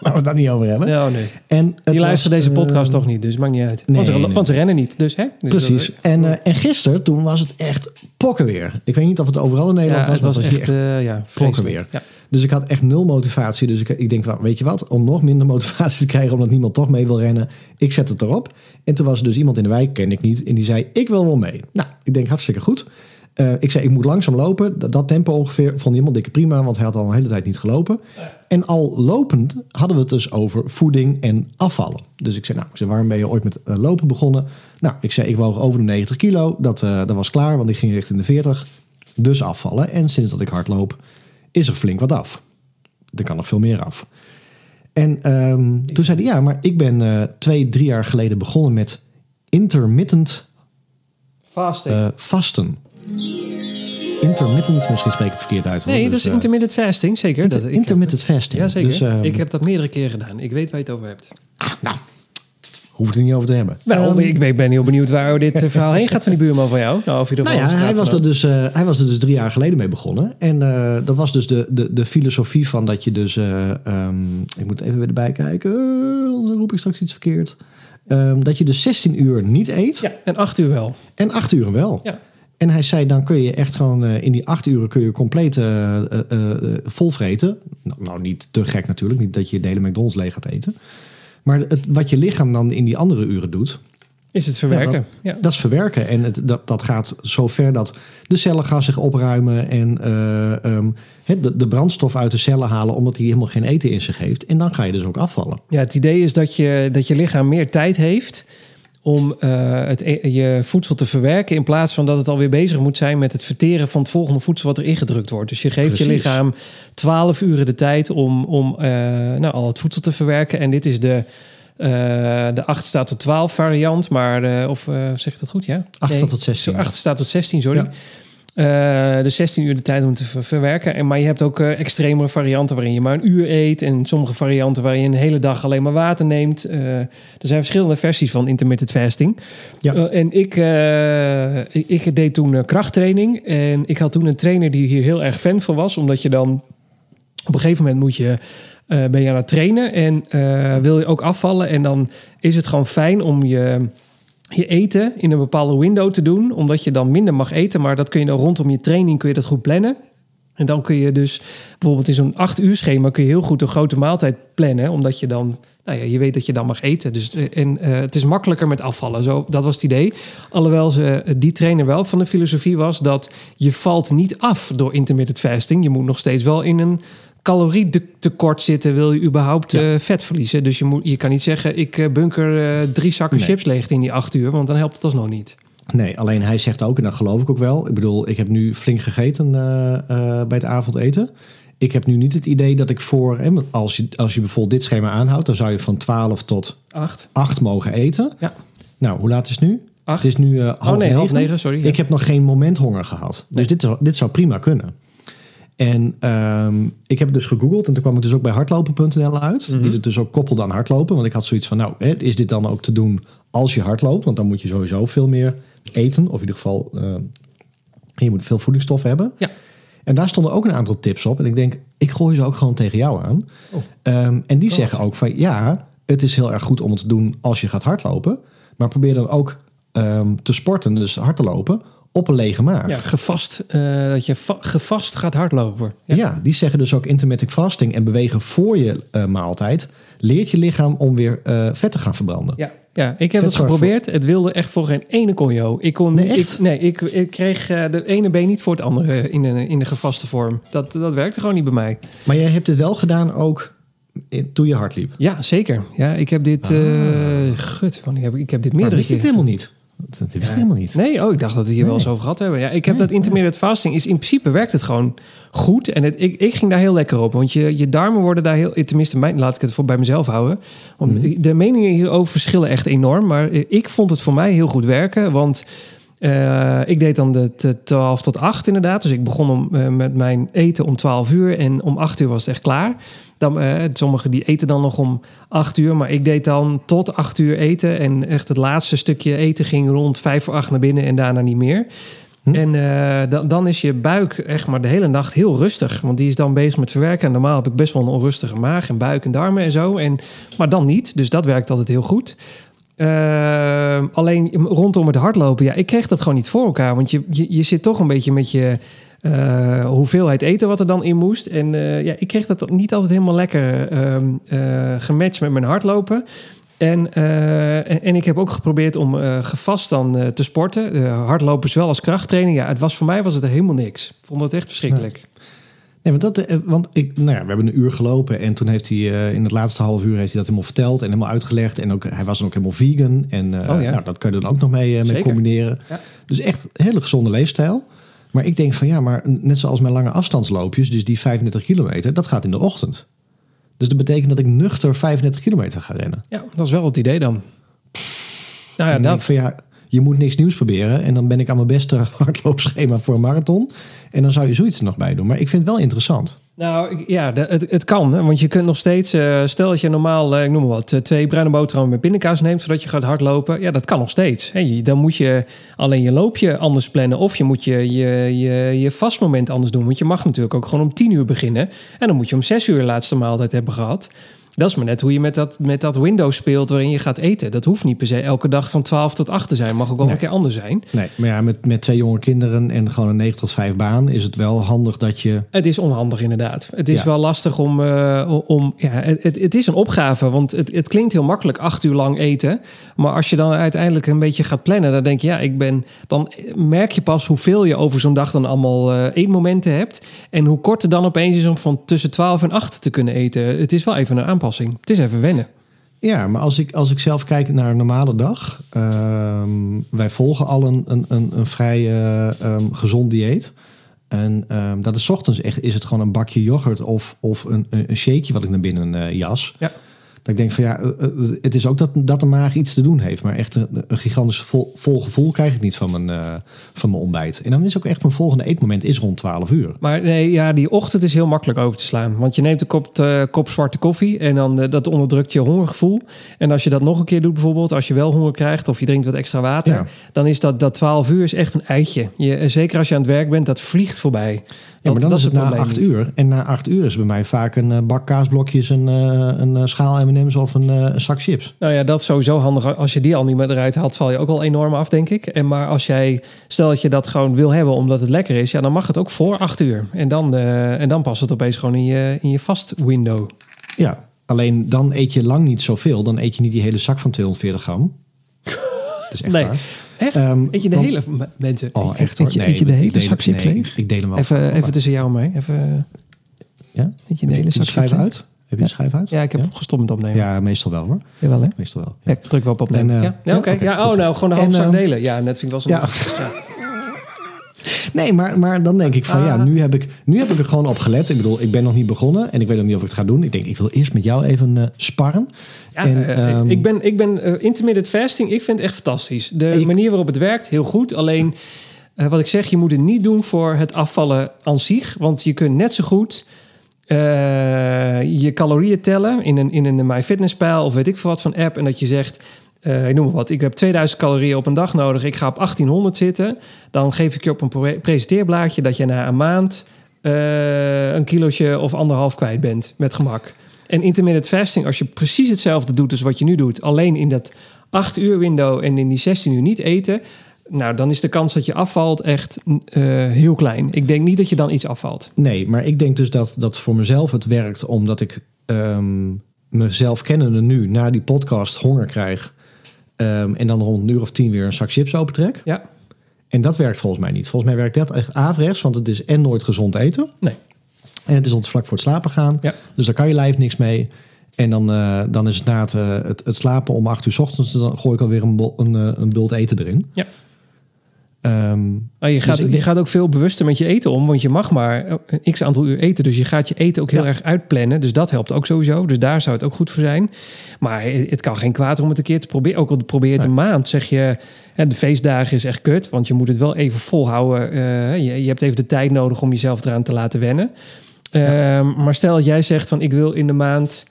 we het daar niet over hebben. Ja, oh nee. En het Die luisteren deze eh, podcast toch niet, dus maakt niet uit. nee, want, ze, nee. want ze rennen niet, dus hè? Dus Precies. dat- En, eh, en gisteren, toen was het echt pokken weer. Ik weet niet of het overal in Nederland ja, was, het was maar hier echt, eh ja, weer. Ja. Dus ik had echt nul motivatie. Dus ik, ik denk, van, weet je wat, om nog minder motivatie te krijgen... omdat niemand toch mee wil rennen, ik zet het erop. En toen was er dus iemand in de wijk, ken ik niet... en die zei, ik wil wel mee. Nou, ik denk, hartstikke goed. Eh, ik zei, ik moet langzaam lopen. Dat, dat tempo ongeveer vond iemand dikke prima... want hij had al een hele tijd niet gelopen. En al lopend hadden we het dus over voeding en afvallen. Dus ik zei, nou, ik zei, waarom ben je ooit met eh, lopen begonnen? Nou, ik zei, ik woog over de 90 kilo. Dat, eh, dat was klaar, want ik ging richting de 40. Dus afvallen. En sinds dat ik hardloop, is er flink wat af. Er kan nog veel meer af. En ehm, toen zei hij, ja, maar ik ben eh, twee, drie jaar geleden begonnen met intermittent Fasting. eh, vasten. Intermittent, misschien spreek ik het verkeerd uit. nee, dat Dus, is eh, intermittent fasting, zeker. inter- dat, intermittent fasting. Ja, zeker. Dus, ehm, ik heb dat meerdere keren gedaan. Ik weet waar je het over hebt. nou, hoef het er niet over te hebben. Wel, Ehm, ik ben, ik ben heel benieuwd waar dit eh, verhaal heen gaat van die buurman van jou. Nou, of je Nou ja, een hij was, er dus, eh, hij was er dus drie jaar geleden mee begonnen. En eh, dat was dus de, de, de filosofie van dat je dus... eh, ehm, ik moet even weer erbij kijken, eh, anders roep ik straks iets verkeerd. Ehm, dat je dus 16 uur niet eet Ja, en acht uur wel. en 8 uur wel. Ja. En hij zei, dan kun je echt gewoon eh, in die 8 uren kun je compleet eh, eh, eh, volvreten. Nou, nou, niet te gek natuurlijk, niet dat je de hele McDonald's leeg gaat eten. Maar het, wat je lichaam dan in die andere uren doet, Is het verwerken. Ja, Ja, dat is verwerken. En het, dat, dat gaat zo ver dat de cellen gaan zich opruimen en eh, ehm, de, de brandstof uit de cellen halen, omdat hij helemaal geen eten in zich heeft. En dan ga je dus ook afvallen. Ja, het idee is dat je, dat je lichaam meer tijd heeft om eh, het, e- je voedsel te verwerken... in plaats van dat het alweer bezig moet zijn met het verteren van het volgende voedsel wat er ingedrukt wordt. Dus je geeft je lichaam 12 uren de tijd om, om eh, nou, al het voedsel te verwerken. En dit is de, eh, de 8 staat tot 12 variant, maar of zeg ik dat goed? Ja? 8 staat tot 16. Zo, 8 staat tot 16, sorry. Ja. Eh, dus 16 uur de tijd om te ver- verwerken. En, maar je hebt ook eh, extremere varianten waarin je maar een uur eet. En sommige varianten waarin je een hele dag alleen maar water neemt. Eh, er zijn verschillende versies van intermittent fasting. Ja. En ik, ik, ik deed toen krachttraining. En ik had toen een trainer die hier heel erg fan van was. Omdat je dan op een gegeven moment moet je, ben je aan het trainen. En wil je ook afvallen. En dan is het gewoon fijn om je je eten in een bepaalde window te doen, omdat je dan minder mag eten. Maar dat kun je dan rondom je training kun je dat goed plannen. En dan kun je dus bijvoorbeeld in zo'n acht uur schema kun je heel goed een grote maaltijd plannen, omdat je dan, nou ja, je weet dat je dan mag eten. Dus eh, en eh, het is makkelijker met afvallen. Zo, dat was het idee. Alhoewel ze die trainer wel van de filosofie was dat je valt niet af door intermittent fasting. Je moet nog steeds wel in een calorietekort zitten, wil je überhaupt Ja. eh, vet verliezen. Dus je, moet, je kan niet zeggen, ik eh, bunker eh, drie zakken Nee. chips leeg in die acht uur, want dan helpt het alsnog niet. Nee, alleen hij zegt ook, en dat geloof ik ook wel. Ik bedoel, ik heb nu flink gegeten bij het avondeten. Ik heb nu niet het idee dat ik voor... Hè, als, je, als je bijvoorbeeld dit schema aanhoudt... dan zou je van 12 tot Acht? 8 mogen eten. Ja. Nou, hoe laat is het nu? Acht? Het is nu half oh nee, negen. half negen, sorry. Ja. Ik heb nog geen moment honger gehad. Dus dit, zou- dit zou prima kunnen. En ehm, ik heb het dus gegoogeld en toen kwam ik dus ook bij hardlopen.nl uit. Mhm. Die het dus ook koppelde aan hardlopen. Want ik had zoiets van, nou, hè, is dit dan ook te doen als je hardloopt? Want dan moet je sowieso veel meer eten. Of in ieder geval, eh, je moet veel voedingsstoffen hebben. Ja. En daar stonden ook een aantal tips op. En ik denk, ik gooi ze ook gewoon tegen jou aan. Oh. Ehm, en die zeggen ook van, ja, het is heel erg goed om het te doen als je gaat hardlopen. Maar probeer dan ook ehm, te sporten, dus hard te lopen, op een lege maag. ja, gevast, eh, dat je va- gevast gaat hardlopen. Ja. die zeggen dus ook intermittent fasting en bewegen voor je eh, maaltijd. Leert je lichaam om weer eh, vet te gaan verbranden. Ja, ja ik heb het geprobeerd. Het wilde echt voor geen ene conjo. Ik kon Nee? Ik, nee, ik, ik kreeg de ene been niet voor het andere in de, in de gevaste vorm. Dat, dat werkte gewoon niet bij mij. Maar jij hebt het wel gedaan ook toen je hard liep. Ja, zeker. Ja, ik heb dit... eh gut, wanneer heb ik, ik heb dit Maar meerdere wist ik keer. helemaal niet. Dat wist ik helemaal niet. Nee, oh, ik dacht dat we het hier wel eens over gehad hebben. Ja, ik heb Nee, dat intermittent fasting. Is in principe werkt het gewoon goed. En het, ik, ik ging daar heel lekker op. Want je, je darmen worden daar heel... Tenminste, mijn, laat ik het voor bij mezelf houden. Want Mhm. De meningen hierover verschillen echt enorm. Maar ik vond het voor mij heel goed werken. Want Eh, ik deed dan de t- 12 tot 8 inderdaad. Dus ik begon om, eh, met mijn eten om 12 uur en om 8 uur was het echt klaar. Dan, eh, sommigen die eten dan nog om 8 uur, maar ik deed dan tot 8 uur eten. En echt het laatste stukje eten ging rond 5 voor 8 naar binnen en daarna niet meer. Hm. En dan, dan is je buik echt maar de hele nacht heel rustig. Want die is dan bezig met verwerken. En normaal heb ik best wel een onrustige maag en buik en darmen en zo. En, maar dan niet. Dus dat werkt altijd heel goed. Eh, alleen rondom het hardlopen, ja, ik kreeg dat gewoon niet voor elkaar. Want je, je, je zit toch een beetje met je eh, hoeveelheid eten wat er dan in moest. En eh, ja, ik kreeg dat niet altijd helemaal lekker ehm eh, gematcht met mijn hardlopen. En, en, en ik heb ook geprobeerd om gevast dan te sporten. Hardlopen zowel als krachttraining. Ja, het was voor mij was het helemaal niks. Ik vond het echt verschrikkelijk. Nee, want, dat, eh, want ik, nou ja, we hebben een uur gelopen en toen heeft hij eh, in het laatste half uur heeft hij dat helemaal verteld en helemaal uitgelegd. En ook, hij was dan ook helemaal vegan. En eh, Oh ja. nou, dat kan je dan ook nog mee, mee combineren. Ja. Dus echt een hele gezonde leefstijl. Maar ik denk van ja, maar net zoals mijn lange afstandsloopjes, dus die 35 kilometer, dat gaat in de ochtend. Dus dat betekent dat ik nuchter 35 kilometer ga rennen. Ja, dat is wel het idee dan. Nou ja, dat. van ja, je moet niks nieuws proberen. En dan ben ik aan mijn beste hardloopschema voor een marathon. En dan zou je zoiets er nog bij doen. Maar ik vind het wel interessant. Nou ja, het, het kan. Want je kunt nog steeds, eh, stel dat je normaal, eh, ik noem maar wat, eh, twee bruine boterhammen met pindakaas neemt zodat je gaat hardlopen. Ja, dat kan nog steeds. Dan moet je alleen je loopje anders plannen of je moet je, je, je, je vastmoment anders doen. Want je mag natuurlijk ook gewoon om tien uur beginnen. En dan moet je om zes uur de laatste maaltijd hebben gehad. Dat is maar net hoe je met dat, met dat window speelt waarin je gaat eten. Dat hoeft niet per se elke dag van 12 tot 8 te zijn. Mag ook wel Nee. een keer anders zijn. Nee, maar ja, met, met twee jonge kinderen en gewoon een 9 tot 5 baan is het wel handig dat je. Het is onhandig inderdaad. Het is Ja. wel lastig om... eh, om ja, het, het- is een opgave, want het, het klinkt heel makkelijk acht uur lang eten. Maar als je dan uiteindelijk een beetje gaat plannen... dan denk je, ja, ik ben... dan merk je pas hoeveel je over zo'n dag dan allemaal eh, eetmomenten hebt. En hoe kort het dan opeens is om van tussen 12 en 8 te kunnen eten. Het is wel even een aanpassing. Het is even wennen. Ja, maar als ik, als ik zelf kijk naar een normale dag. ehm, wij volgen al een, een, een, een vrij eh, ehm, gezond dieet. En ehm, dat is 's ochtends echt is het gewoon een bakje yoghurt of, of een, een shakeje wat ik naar binnen eh, jas. Ja. Dat ik denk van ja, eh, eh, het is ook dat, dat de maag iets te doen heeft. Maar echt een, een gigantisch vol, vol gevoel krijg ik niet van mijn, eh, van mijn ontbijt. En dan is ook echt mijn volgende eetmoment is rond 12 uur. Maar nee, ja, die ochtend is heel makkelijk over te slaan. Want je neemt een kop, kop zwarte koffie en dan dat onderdrukt je hongergevoel. En als je dat nog een keer doet bijvoorbeeld, als je wel honger krijgt of je drinkt wat extra water, Ja. dan is dat, dat 12 uur is echt een eitje. Je, zeker als je aan het werk bent, dat vliegt voorbij. Ja, maar dan is het na acht niet. uur. En na acht uur is bij mij vaak een eh, bak kaasblokjes, een, eh, een eh, schaal M&M's of een, een zak chips. Nou ja, dat is sowieso handig. Als je die al niet meer eruit haalt, val je ook al enorm af, denk ik. En maar als jij, stel dat je dat gewoon wil hebben omdat het lekker is, ja, dan mag het ook voor 8 uur. En dan, en dan past het opeens gewoon in je, in je vast window. Ja, alleen dan eet je lang niet zoveel. Dan eet je niet die hele zak van 240 gram. Dat is echt Nee. waar. Echt? Ehm, eet je de want- hele mensen? Oh, echt hoor. Eet je, Nee, eet je de ik hele deel- zak chips nee, leeg? Ik deel hem wel. Even, even tussen jou en mij. Even, Ja? eet je de hele zak leeg? uit? Heb je de schijf uit? Ja, ik heb Ja? gestopt met opnemen. Ja, meestal wel hoor. Jawel, hè? Meestal wel. Ja, ik druk wel op opnemen. En, eh, ja, oké. ja, oh, goed. nou, gewoon de halve zak ehm, delen. Ja, net vind ik wel zo. Ja. Nee, maar, maar dan denk ik van ja, Ah. nu heb, ik, nu heb ik er gewoon op gelet. Ik bedoel, ik ben nog niet begonnen en ik weet nog niet of ik het ga doen. Ik denk, ik wil eerst met jou even eh, sparren. Ja, En, eh, ehm, ik ben, ik ben eh, intermittent fasting. Ik vind het echt fantastisch. De Ik- manier waarop het werkt, heel goed. Alleen, wat ik zeg, je moet het niet doen voor het afvallen aan zich. Want je kunt net zo goed je calorieën tellen in een, in een MyFitnessPal of weet ik veel wat van app. En dat je zegt, eh, ik noem maar wat, ik heb 2000 calorieën op een dag nodig. Ik ga op 1800 zitten. Dan geef ik je op een pre- presenteerblaadje dat je na een maand eh, een kilootje of anderhalf kwijt bent met gemak. En intermittent fasting, als je precies hetzelfde doet als wat je nu doet, alleen in dat 8 uur window en in die 16 uur niet eten, nou dan is de kans dat je afvalt echt eh, heel klein. Ik denk niet dat je dan iets afvalt. Nee, maar ik denk dus dat dat voor mezelf het werkt omdat ik ehm, mezelf kennende nu na die podcast honger krijg. Ehm, en dan rond een uur of tien weer een zak chips opentrek. Ja, En dat werkt volgens mij niet. Volgens mij werkt dat echt averechts, want het is en nooit gezond eten. nee. En het is altijd vlak voor het slapen gaan. Ja. Dus daar kan je lijf niks mee. En dan, eh, dan is het na het, eh, het, het slapen om acht uur 's ochtends, dan gooi ik alweer een, bol, een, eh, een bult eten erin. Ja. Ehm, Maar je, gaat, Dus ik- je gaat ook veel bewuster met je eten om, want je mag maar een x aantal uur eten. Dus je gaat je eten ook heel Ja. erg uitplannen. Dus dat helpt ook sowieso. Dus daar zou het ook goed voor zijn. Maar het kan geen kwaad om het een keer te proberen. Ook al probeer je het een maand, zeg je... hè, de feestdagen is echt kut, want je moet het wel even volhouden. Eh, je, je hebt even de tijd nodig om jezelf eraan te laten wennen. Ehm, maar stel dat jij zegt van ik wil in de maand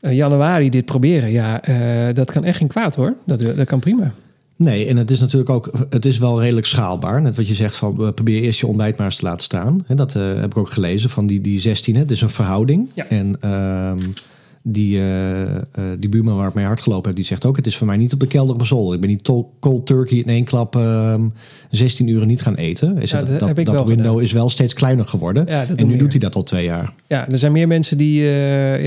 eh, januari dit proberen. Ja, eh, dat kan echt geen kwaad hoor. Dat, dat kan prima. Nee, en het is natuurlijk ook, het is wel redelijk schaalbaar. Net wat je zegt van probeer eerst je ontbijt maar eens te laten staan. En dat eh, heb ik ook gelezen van die, die 16. hè. Het is een verhouding. Ja. En ehm, die, eh, eh, die buurman waar ik mee hard gelopen heb, die zegt ook: Het is voor mij niet op de kelder op de zolder. Ik ben niet cold turkey in één klap ehm 16 uur niet gaan eten. Is Ja, dat dat dat window gedaan. is wel steeds kleiner geworden. Ja, dat en nu doet hij dat al twee jaar. Ja, er zijn meer mensen die,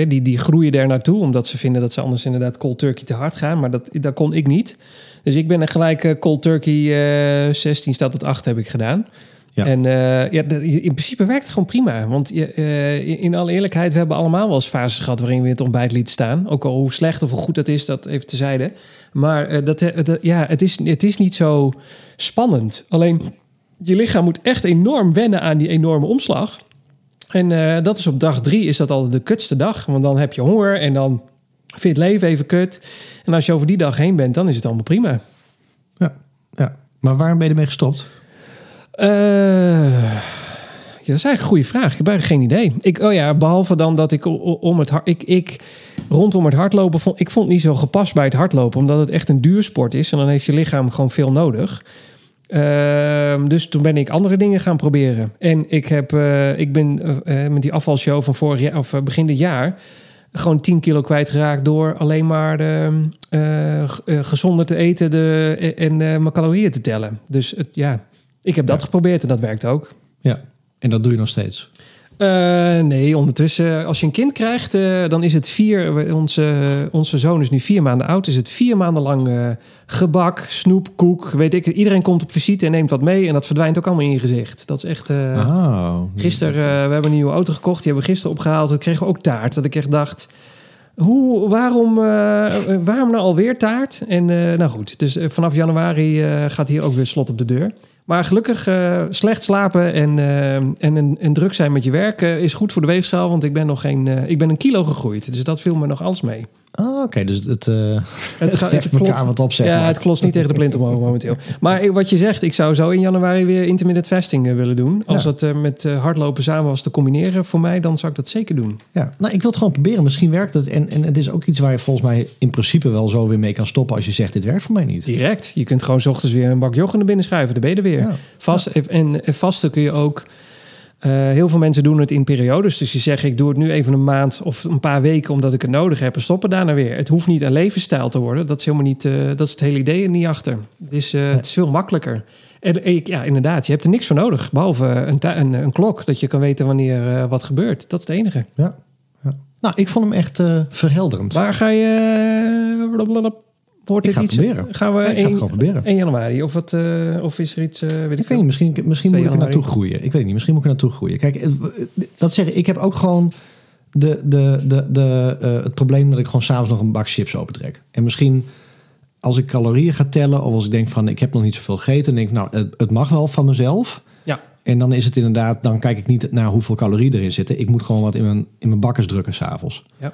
die, die groeien daar naartoe. Omdat ze vinden dat ze anders inderdaad cold turkey te hard gaan. Maar dat, dat kon ik niet. Dus ik ben er gelijk eh, cold turkey eh 16 staat tot 8 heb ik gedaan. Ja. En eh, ja, in principe werkt het gewoon prima. Want je, eh, in, alle eerlijkheid, we hebben allemaal wel eens fases gehad waarin we het ontbijt lieten staan. Ook al hoe slecht of hoe goed dat is, dat even tezijde. Maar eh, dat, eh, dat- ja, het, is, het is niet zo spannend. Alleen je lichaam moet echt enorm wennen aan die enorme omslag. En eh, dat is op dag drie is dat altijd de kutste dag. Want dan heb je honger en dan vind je het leven even kut. En als je over die dag heen bent, dan is het allemaal prima. Ja, ja. Maar waarom ben je ermee gestopt? Eh, ja, dat is eigenlijk een goede vraag. Ik heb eigenlijk geen idee. Ik, oh ja, behalve dan dat ik om het ik, ik rondom het hardlopen vond ik vond het niet zo gepast bij het hardlopen, omdat het echt een duursport is en dan heeft je lichaam gewoon veel nodig. Ehm, dus toen ben ik andere dingen gaan proberen. En ik, heb, eh, ik ben eh, met die afvalshow van vorig jaar, of begin dit jaar gewoon 10 kilo kwijtgeraakt door alleen maar ehm, eh, eh, gezonder te eten de, en eh, mijn calorieën te tellen. Dus het, ja, ik heb dat geprobeerd en dat werkt ook. Ja, en dat doe je nog steeds. Eh, nee, ondertussen, als je een kind krijgt, eh, dan is het vier. Onze, onze zoon is nu vier maanden oud. Is het vier maanden lang eh, gebak, snoep, koek. Weet ik. Iedereen komt op visite en neemt wat mee. En dat verdwijnt ook allemaal in je gezicht. Dat is echt. eh, oh, Gisteren, eh, we hebben een nieuwe auto gekocht. Die hebben we gisteren opgehaald. Toen kregen we ook taart. Dat ik echt dacht. Hoe, waarom, eh, eh, waarom nou alweer taart? En eh, nou goed, dus eh, vanaf januari eh, gaat hier ook weer slot op de deur. Maar gelukkig, eh, slecht slapen en, eh, en, en, druk zijn met je werk eh, is goed voor de weegschaal. Want ik ben nog geen, ik ben een kilo gegroeid. Dus dat viel me nog alles mee. Oh, Oké, dus het, eh Het, gaat- het elkaar wat op, zeg ja, maar. het klopt niet tegen de plint omhoog momenteel. Maar wat je zegt, ik zou zo in januari weer intermittent fasting eh, willen doen. Als Ja. dat eh, met hardlopen samen was te combineren voor mij, dan zou ik dat zeker doen. Ja, nou, ik wil het gewoon proberen. Misschien werkt het. En, en het is ook iets waar je volgens mij in principe wel zo weer mee kan stoppen als je zegt: dit werkt voor mij niet. Direct. Je kunt gewoon 's ochtends weer een bak yoghurt naar binnen schuiven. Dan ben je er weer. Ja. Vast, en, en vasten kun je ook... eh, heel veel mensen doen het in periodes. Dus die zeggen, ik doe het nu even een maand of een paar weken... omdat ik het nodig heb en stoppen daarna weer. Het hoeft niet een levensstijl te worden. Dat is helemaal niet... eh, dat is het hele idee er niet achter. Het is, eh, het is veel makkelijker. En ik- ja, inderdaad, je hebt er niks voor nodig. Behalve een, een, een klok, dat je kan weten wanneer wat gebeurt. Dat is het enige. Ja. ja. Nou, ik vond hem echt verhelderend. Waar ga je... eh, Ik dit ga iets? het proberen. Gaan we Ja, ik ga proberen. 1 januari? Of, wat, eh, of is er iets, eh, weet ik, Ik weet veel? niet, misschien, misschien 2 moet ik er naartoe groeien. Ik weet niet, misschien moet ik er naartoe groeien. Kijk, eh, dat zeggen, ik heb ook gewoon de, de, de, de, eh, het probleem dat ik gewoon s'avonds nog een bak chips opentrek. En misschien als ik calorieën ga tellen, of als ik denk van ik heb nog niet zoveel gegeten, denk ik nou, het, het mag wel van mezelf. Ja. En dan is het inderdaad, dan kijk ik niet naar hoeveel calorieën erin zitten. Ik moet gewoon wat in mijn, in mijn bakkers drukken s'avonds. Ja.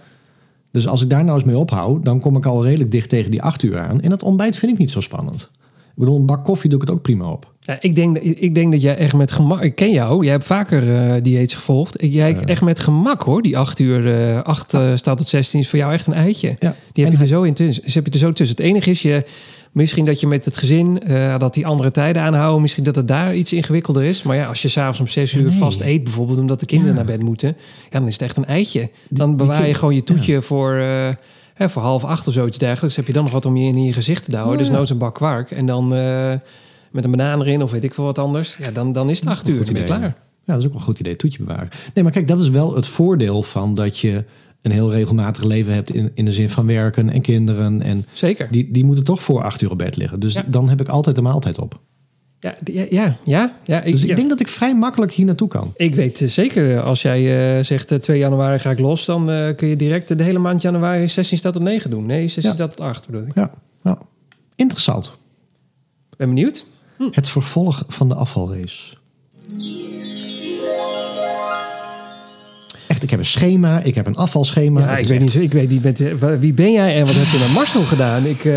Dus als ik daar nou eens mee ophoud, dan kom ik al redelijk dicht tegen die acht uur aan. En dat ontbijt vind ik niet zo spannend. Ik bedoel, een bak koffie doe ik het ook prima op. Ja, ik, denk, ik denk dat jij echt met gemak... Ik ken jou, jij hebt vaker eh dieets gevolgd. Jij echt met gemak hoor. Die 8 uur, eh 8 eh, staat tot 16 is voor jou echt een eitje. Ja. Die heb je er zo in tussen. Dus heb je er zo tussen. Het enige is je... Misschien dat je met het gezin, eh, dat die andere tijden aanhouden. Misschien dat het daar iets ingewikkelder is. Maar ja, als je s'avonds om 6 uur Nee. vast eet, bijvoorbeeld omdat de kinderen Ja. naar bed moeten. Ja, dan is het echt een eitje. Dan bewaar je gewoon je toetje voor, eh, hè, voor half acht of zoiets dergelijks. Heb je dan nog wat om je in je gezicht te douwen. Ja. Dus nou een bak kwark. En dan eh, met een banaan erin of weet ik veel wat anders. Ja, dan, dan is het acht uur. Dan ben je klaar. Ja, dat is ook wel een goed idee, toetje bewaren. Nee, maar kijk, dat is wel het voordeel van dat je een heel regelmatig leven hebt in, in de zin van werken en kinderen. En Zeker. die, die moeten toch voor acht uur op bed liggen. Dus Ja. dan heb ik altijd de maaltijd op. Ja, ja, ja, ja, ja, ik, Dus ik ja. denk dat ik vrij makkelijk hier naartoe kan. Ik weet eh, zeker, als jij eh, zegt eh, 2 januari ga ik los, dan eh, kun je direct de hele maand januari 16 staat tot 9 doen. Nee, 16 Ja. staat tot 8 bedoel ik. Ja, ja. interessant. Ben benieuwd. Het vervolg van de afvalrace. Echt, ik heb een schema, ik heb een afvalschema. Ja, ik, weet echt- niet, ik weet niet met, eh, wie ben jij en wat heb je met Marcel gedaan? Ik, eh,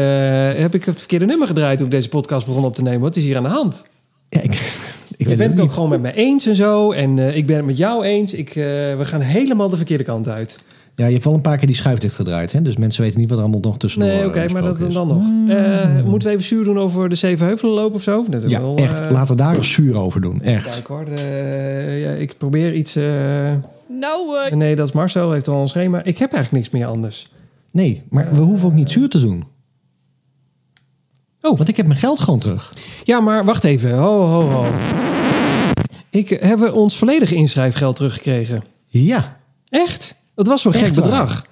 heb ik het verkeerde nummer gedraaid toen ik deze podcast begon op te nemen? Wat is hier aan de hand? Ja, ik, ik Je bent het ook niet. gewoon met me eens en zo. En eh, ik ben het met jou eens. Ik, eh, we gaan helemaal de verkeerde kant uit. Ja, je hebt wel een paar keer die schuif dichtgedraaid, hè? Dus mensen weten niet wat er allemaal nog tussendoor Nee, oké, maar dat dan nog. Eh, moeten we even zuur doen over de Zevenheuvelen lopen of zo? Ja, wel, echt. Laten we daar eens zuur over doen. Echt. Kijk hoor, eh, ja, ik probeer iets... Nou, eh, nee, dat is Marcel, heeft al een schema. Ik heb eigenlijk niks meer anders. Nee, maar we hoeven ook niet zuur te doen. Oh. Want ik heb mijn geld gewoon terug. Ja, maar wacht even. Ho, ho, ho. Ik, hebben ons volledige inschrijfgeld teruggekregen? Ja. Echt? Dat was zo'n gek waar? bedrag.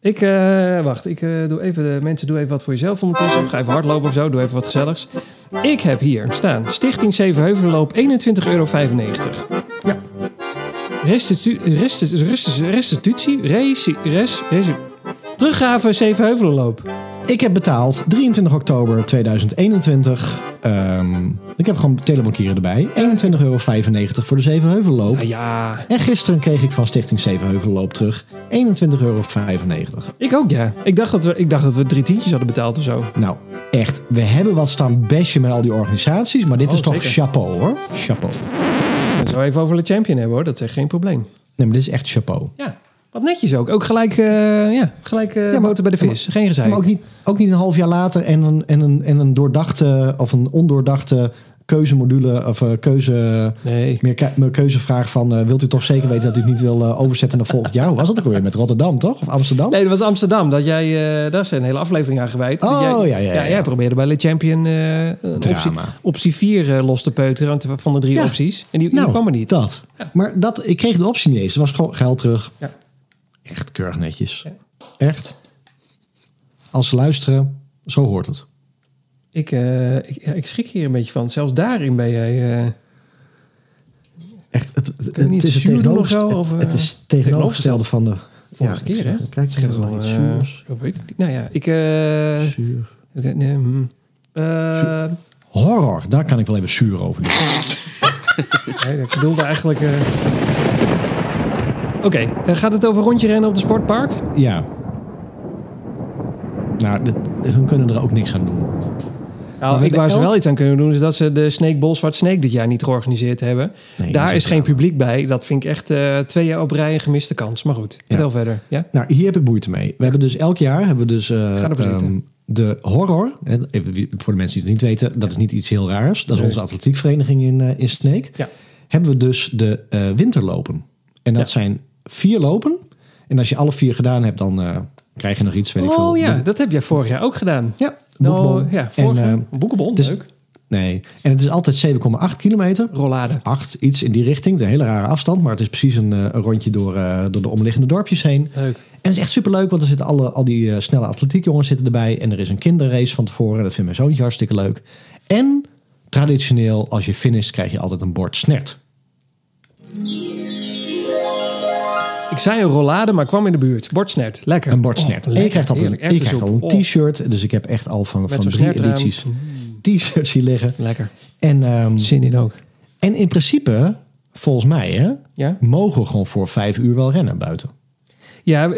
Ik, eh, wacht, ik eh, doe even, de mensen, doe even wat voor jezelf ondertussen. Ga even hardlopen of zo, doe even wat gezelligs. Ik heb hier staan, Stichting Zevenheuvelenloop, 21,95 euro. Ja. Restitu restitu restitu restitutie, resi, res, resi, teruggave Zevenheuvelenloop. Ik heb betaald 23 oktober 2021. Ehm, ik heb gewoon telebankieren erbij. 21,95 euro voor de Zevenheuvelloop. Ah, ja, En gisteren kreeg ik van Stichting Zevenheuvelloop terug 21,95 euro. ik ook ja. Ik dacht, dat we, ik dacht dat we drie tientjes hadden betaald of zo. Nou, echt. We hebben wat staan bashen met al die organisaties. Maar dit Oh, is toch zeker. chapeau hoor. Chapeau. Zo even over de champion hebben hoor, dat is echt geen probleem. Nee, maar dit is echt chapeau. Ja, wat netjes ook. Ook gelijk, eh ja, gelijk maar- boter bij de vis. Geen gezeik. Maar ook niet, ook niet een half jaar later en een, en een, en een doordachte of een ondoordachte keuzemodule of eh, keuze, Nee. meer ke- meer keuzevraag van eh, wilt u toch zeker weten dat u het niet wil eh, overzetten naar volgend jaar? Hoe was dat ook alweer met Rotterdam toch? Of Amsterdam? Nee, dat was Amsterdam. Dat jij, eh, daar is een hele aflevering aan gewijd. Oh, Dat jij, ja, ja, ja. Jij probeerde bij Le Champion eh, een optie, optie 4 los te peuteren van de drie Ja. opties. En die, die Nou, kwam er niet. Dat. Maar dat, ik kreeg de optie niet eens. Het was gewoon geld terug. Ja. Echt keurig netjes. Echt. Als ze luisteren, zo hoort het. Ik, eh, ik, ja, ik schrik hier een beetje van. Zelfs daarin ben jij... eh, Echt, het, het, is het zuur zo, tegenovergestelde- of, eh, het is het tegenovergestelde van de vorige Ja, keer, ik hè? Kijk, het gaat wel eh, zuurs. ik weet het niet. Nou ja, ik... eh, Zuur. nee, hm. Eh, Horror, daar kan ik wel even zuur over doen. nee, ik bedoelde eigenlijk... eh, Oké, eh, gaat het over rondje rennen op de sportpark? Ja. Nou, dit, hun kunnen er ook niks aan doen. Nou, ik waar ze wel iets aan kunnen doen, is dat ze de Snake Ball Zwart Snake dit jaar niet georganiseerd hebben. Nee, Daar is geen publiek bij. Dat vind ik echt eh, twee jaar op rij een gemiste kans. Maar goed, vertel verder. Ja? Nou, hier heb ik moeite mee. We hebben dus elk jaar hebben we dus eh, Ga ehm, de horror. Voor de mensen die het niet weten, dat is niet iets heel raars. Dat is onze atletiekvereniging in, eh in Sneek. Ja. Hebben we dus de winterlopen. En dat Ja. zijn vier lopen. En als je alle vier gedaan hebt, dan krijg je nog iets, weet ik veel. Oh ja, dat heb jij vorig jaar ook gedaan. Ja, boekbon. Oh, ja, en, eh, Boekenbon, is- leuk. nee, en het is altijd 7,8 kilometer. Rollade. 8, iets in die richting. Een hele rare afstand, maar het is precies een, eh, een rondje door, eh, door de omliggende dorpjes heen. Leuk. En het is echt superleuk, want er zitten alle, al die snelle atletiekjongens zitten erbij. En er is een kinderrace van tevoren. Dat vindt mijn zoontje hartstikke leuk. En traditioneel, als je finisht, krijg je altijd een bord snert. Ik zei een rollade, maar kwam in de buurt. Bordsnert. Lekker. Een bord snert. Oh, Heerlijk. je krijgt al een t-shirt. Dus ik heb echt al van, van drie edities t-shirts hier liggen. Lekker. En, ehm, Zin in ook. en in principe, volgens mij, hè, Ja? mogen we gewoon voor vijf uur wel rennen buiten. Ja,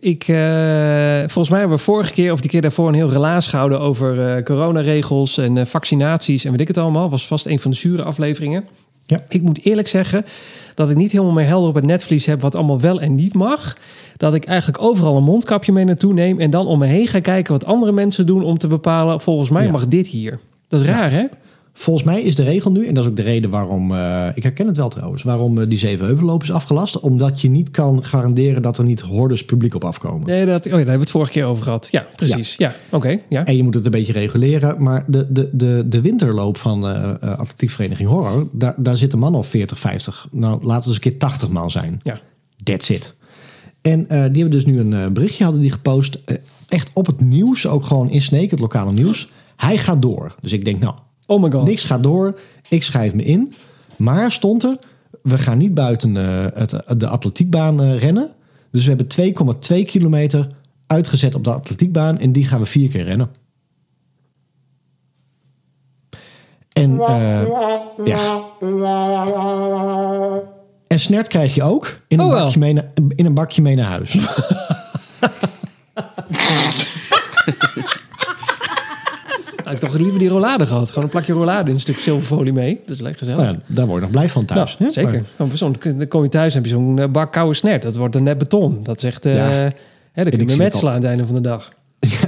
ik, eh, volgens mij hebben we vorige keer of die keer daarvoor een heel relaas gehouden over eh, coronaregels en eh, vaccinaties en weet ik het allemaal. Was vast een van de zure afleveringen. Ja. Ik moet eerlijk zeggen dat ik niet helemaal meer helder op het netvlies heb wat allemaal wel en niet mag. Dat ik eigenlijk overal een mondkapje mee naartoe neem en dan om me heen ga kijken wat andere mensen doen om te bepalen, volgens mij Ja. mag dit hier. Dat is raar, hè? Volgens mij is de regel nu, en dat is ook de reden waarom, eh, ik herken het wel trouwens, waarom eh, die Zevenheuvelloop is afgelast. Omdat je niet kan garanderen dat er niet hordes publiek op afkomen. Nee, dat, oh ja, daar hebben we het vorige keer over gehad. Ja, precies. Ja, oké. ja. En je moet het een beetje reguleren. Maar de, de, de, de winterloop van eh eh, atletiekvereniging Horror, daar, daar zitten mannen of 40, 50. Nou, laten we eens een keer 80 man zijn. Ja. That's it. En die hebben dus nu een berichtje hadden die gepost. echt op het nieuws, ook gewoon in Sneek, het lokale nieuws. Hij gaat door. Dus ik denk, nou, Oh my god. niks gaat door. Ik schrijf me in. Maar stond er, we gaan niet buiten eh, het, de atletiekbaan eh, rennen. Dus we hebben 2,2 kilometer uitgezet op de atletiekbaan. En die gaan we vier keer rennen. En eh, ja. En snert krijg je ook in een, Oh, bakje, mee na- in een bakje mee naar huis. Ik toch liever die rollade gehad. Gewoon een plakje rollade in een stuk zilverfolie mee. Dat is lekker gezellig. nou, ja, daar word je nog blij van thuis. Nou, hè? zeker. Maar- dan kom je thuis en heb je zo'n eh, bak koude snert. Dat wordt een net beton. Dat echt... eh Ja. hè, dan kun je aan het einde van de dag.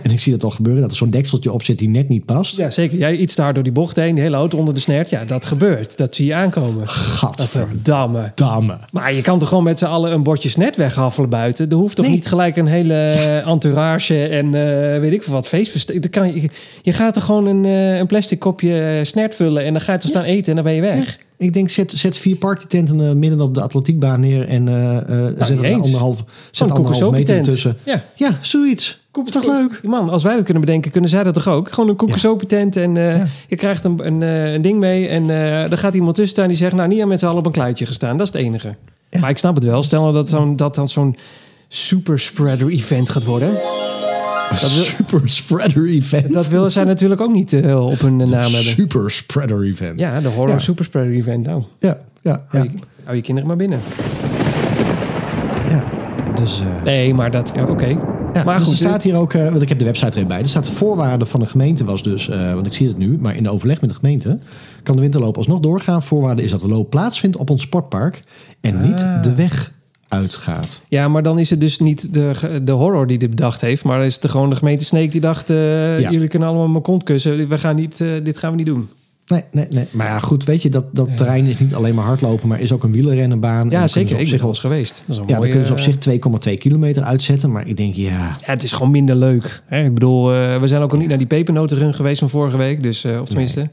En ik zie dat al gebeuren, dat er zo'n dekseltje op zit die net niet past. Ja, zeker. Jij iets hard door die bocht heen. Die hele auto onder de snert. Ja, dat gebeurt. Dat zie je aankomen. Gadverdamme. Verdamme. Maar je kan toch gewoon met z'n allen een bordje snet weghaffelen buiten? Er hoeft toch Nee. niet gelijk een hele entourage en eh, weet ik veel wat feestverst- Dan kan je, je gaat er gewoon een, eh, een plastic kopje eh, snert vullen en dan ga je er staan eten en dan ben je weg. Ik denk, zet, zet vier partytenten eh, midden op de atletiekbaan neer en eh eh zet er niet eens. anderhalf, zet Zo'n anderhalf meter tussen. Ja. Ja, zoiets. Koep- Toch leuk? Man, als wij dat kunnen bedenken, kunnen zij dat toch ook? Gewoon een koekersopie-tent en eh, Ja. je krijgt een, een, eh, een ding mee en eh er gaat iemand tussen staan die zegt, nou niet aan met z'n allen op een kluitje gestaan. Dat is het enige. Ja. Maar ik snap het wel. Stel nou dat, zo'n, dat dan zo'n super spreader event gaat worden. Dat wil, Super spreader event. dat willen zij natuurlijk ook niet op hun naam hebben. Super spreader event. Ja, de horror Ja. super spreader event. Nou, ja, ja. hou, je, hou je kinderen maar binnen. ja. Dus, eh, Nee, maar dat, ja, oké. Ja, Maar dus goed, er staat hier ook, eh, want ik heb de website er even bij. Er staat voorwaarde van de gemeente was dus, eh, want ik zie het nu, maar in de overleg met de gemeente kan de winterloop alsnog doorgaan. Voorwaarde is dat de loop plaatsvindt op ons sportpark en niet Ah. de weg uitgaat. Ja, maar dan is het dus niet de, de horror die dit bedacht heeft. Maar is het gewoon de gemeente Sneek die dacht... eh, Ja. jullie kunnen allemaal mijn kont kussen. We gaan niet, dit gaan we niet doen. Nee, nee, nee. Maar ja, goed, weet je, dat, dat terrein is niet alleen maar hardlopen, maar is ook een wielrennenbaan. En dan Ja, zeker. ze op Ik zich wel eens geweest. Dat is een Ja, dan mooie, kunnen ze op zich 2,2 kilometer uitzetten. Maar ik denk, ja, Ja, het is gewoon minder leuk. Hè? Ik bedoel, eh, we zijn ook al niet naar die pepernotenrun geweest van vorige week. Dus, eh, of tenminste,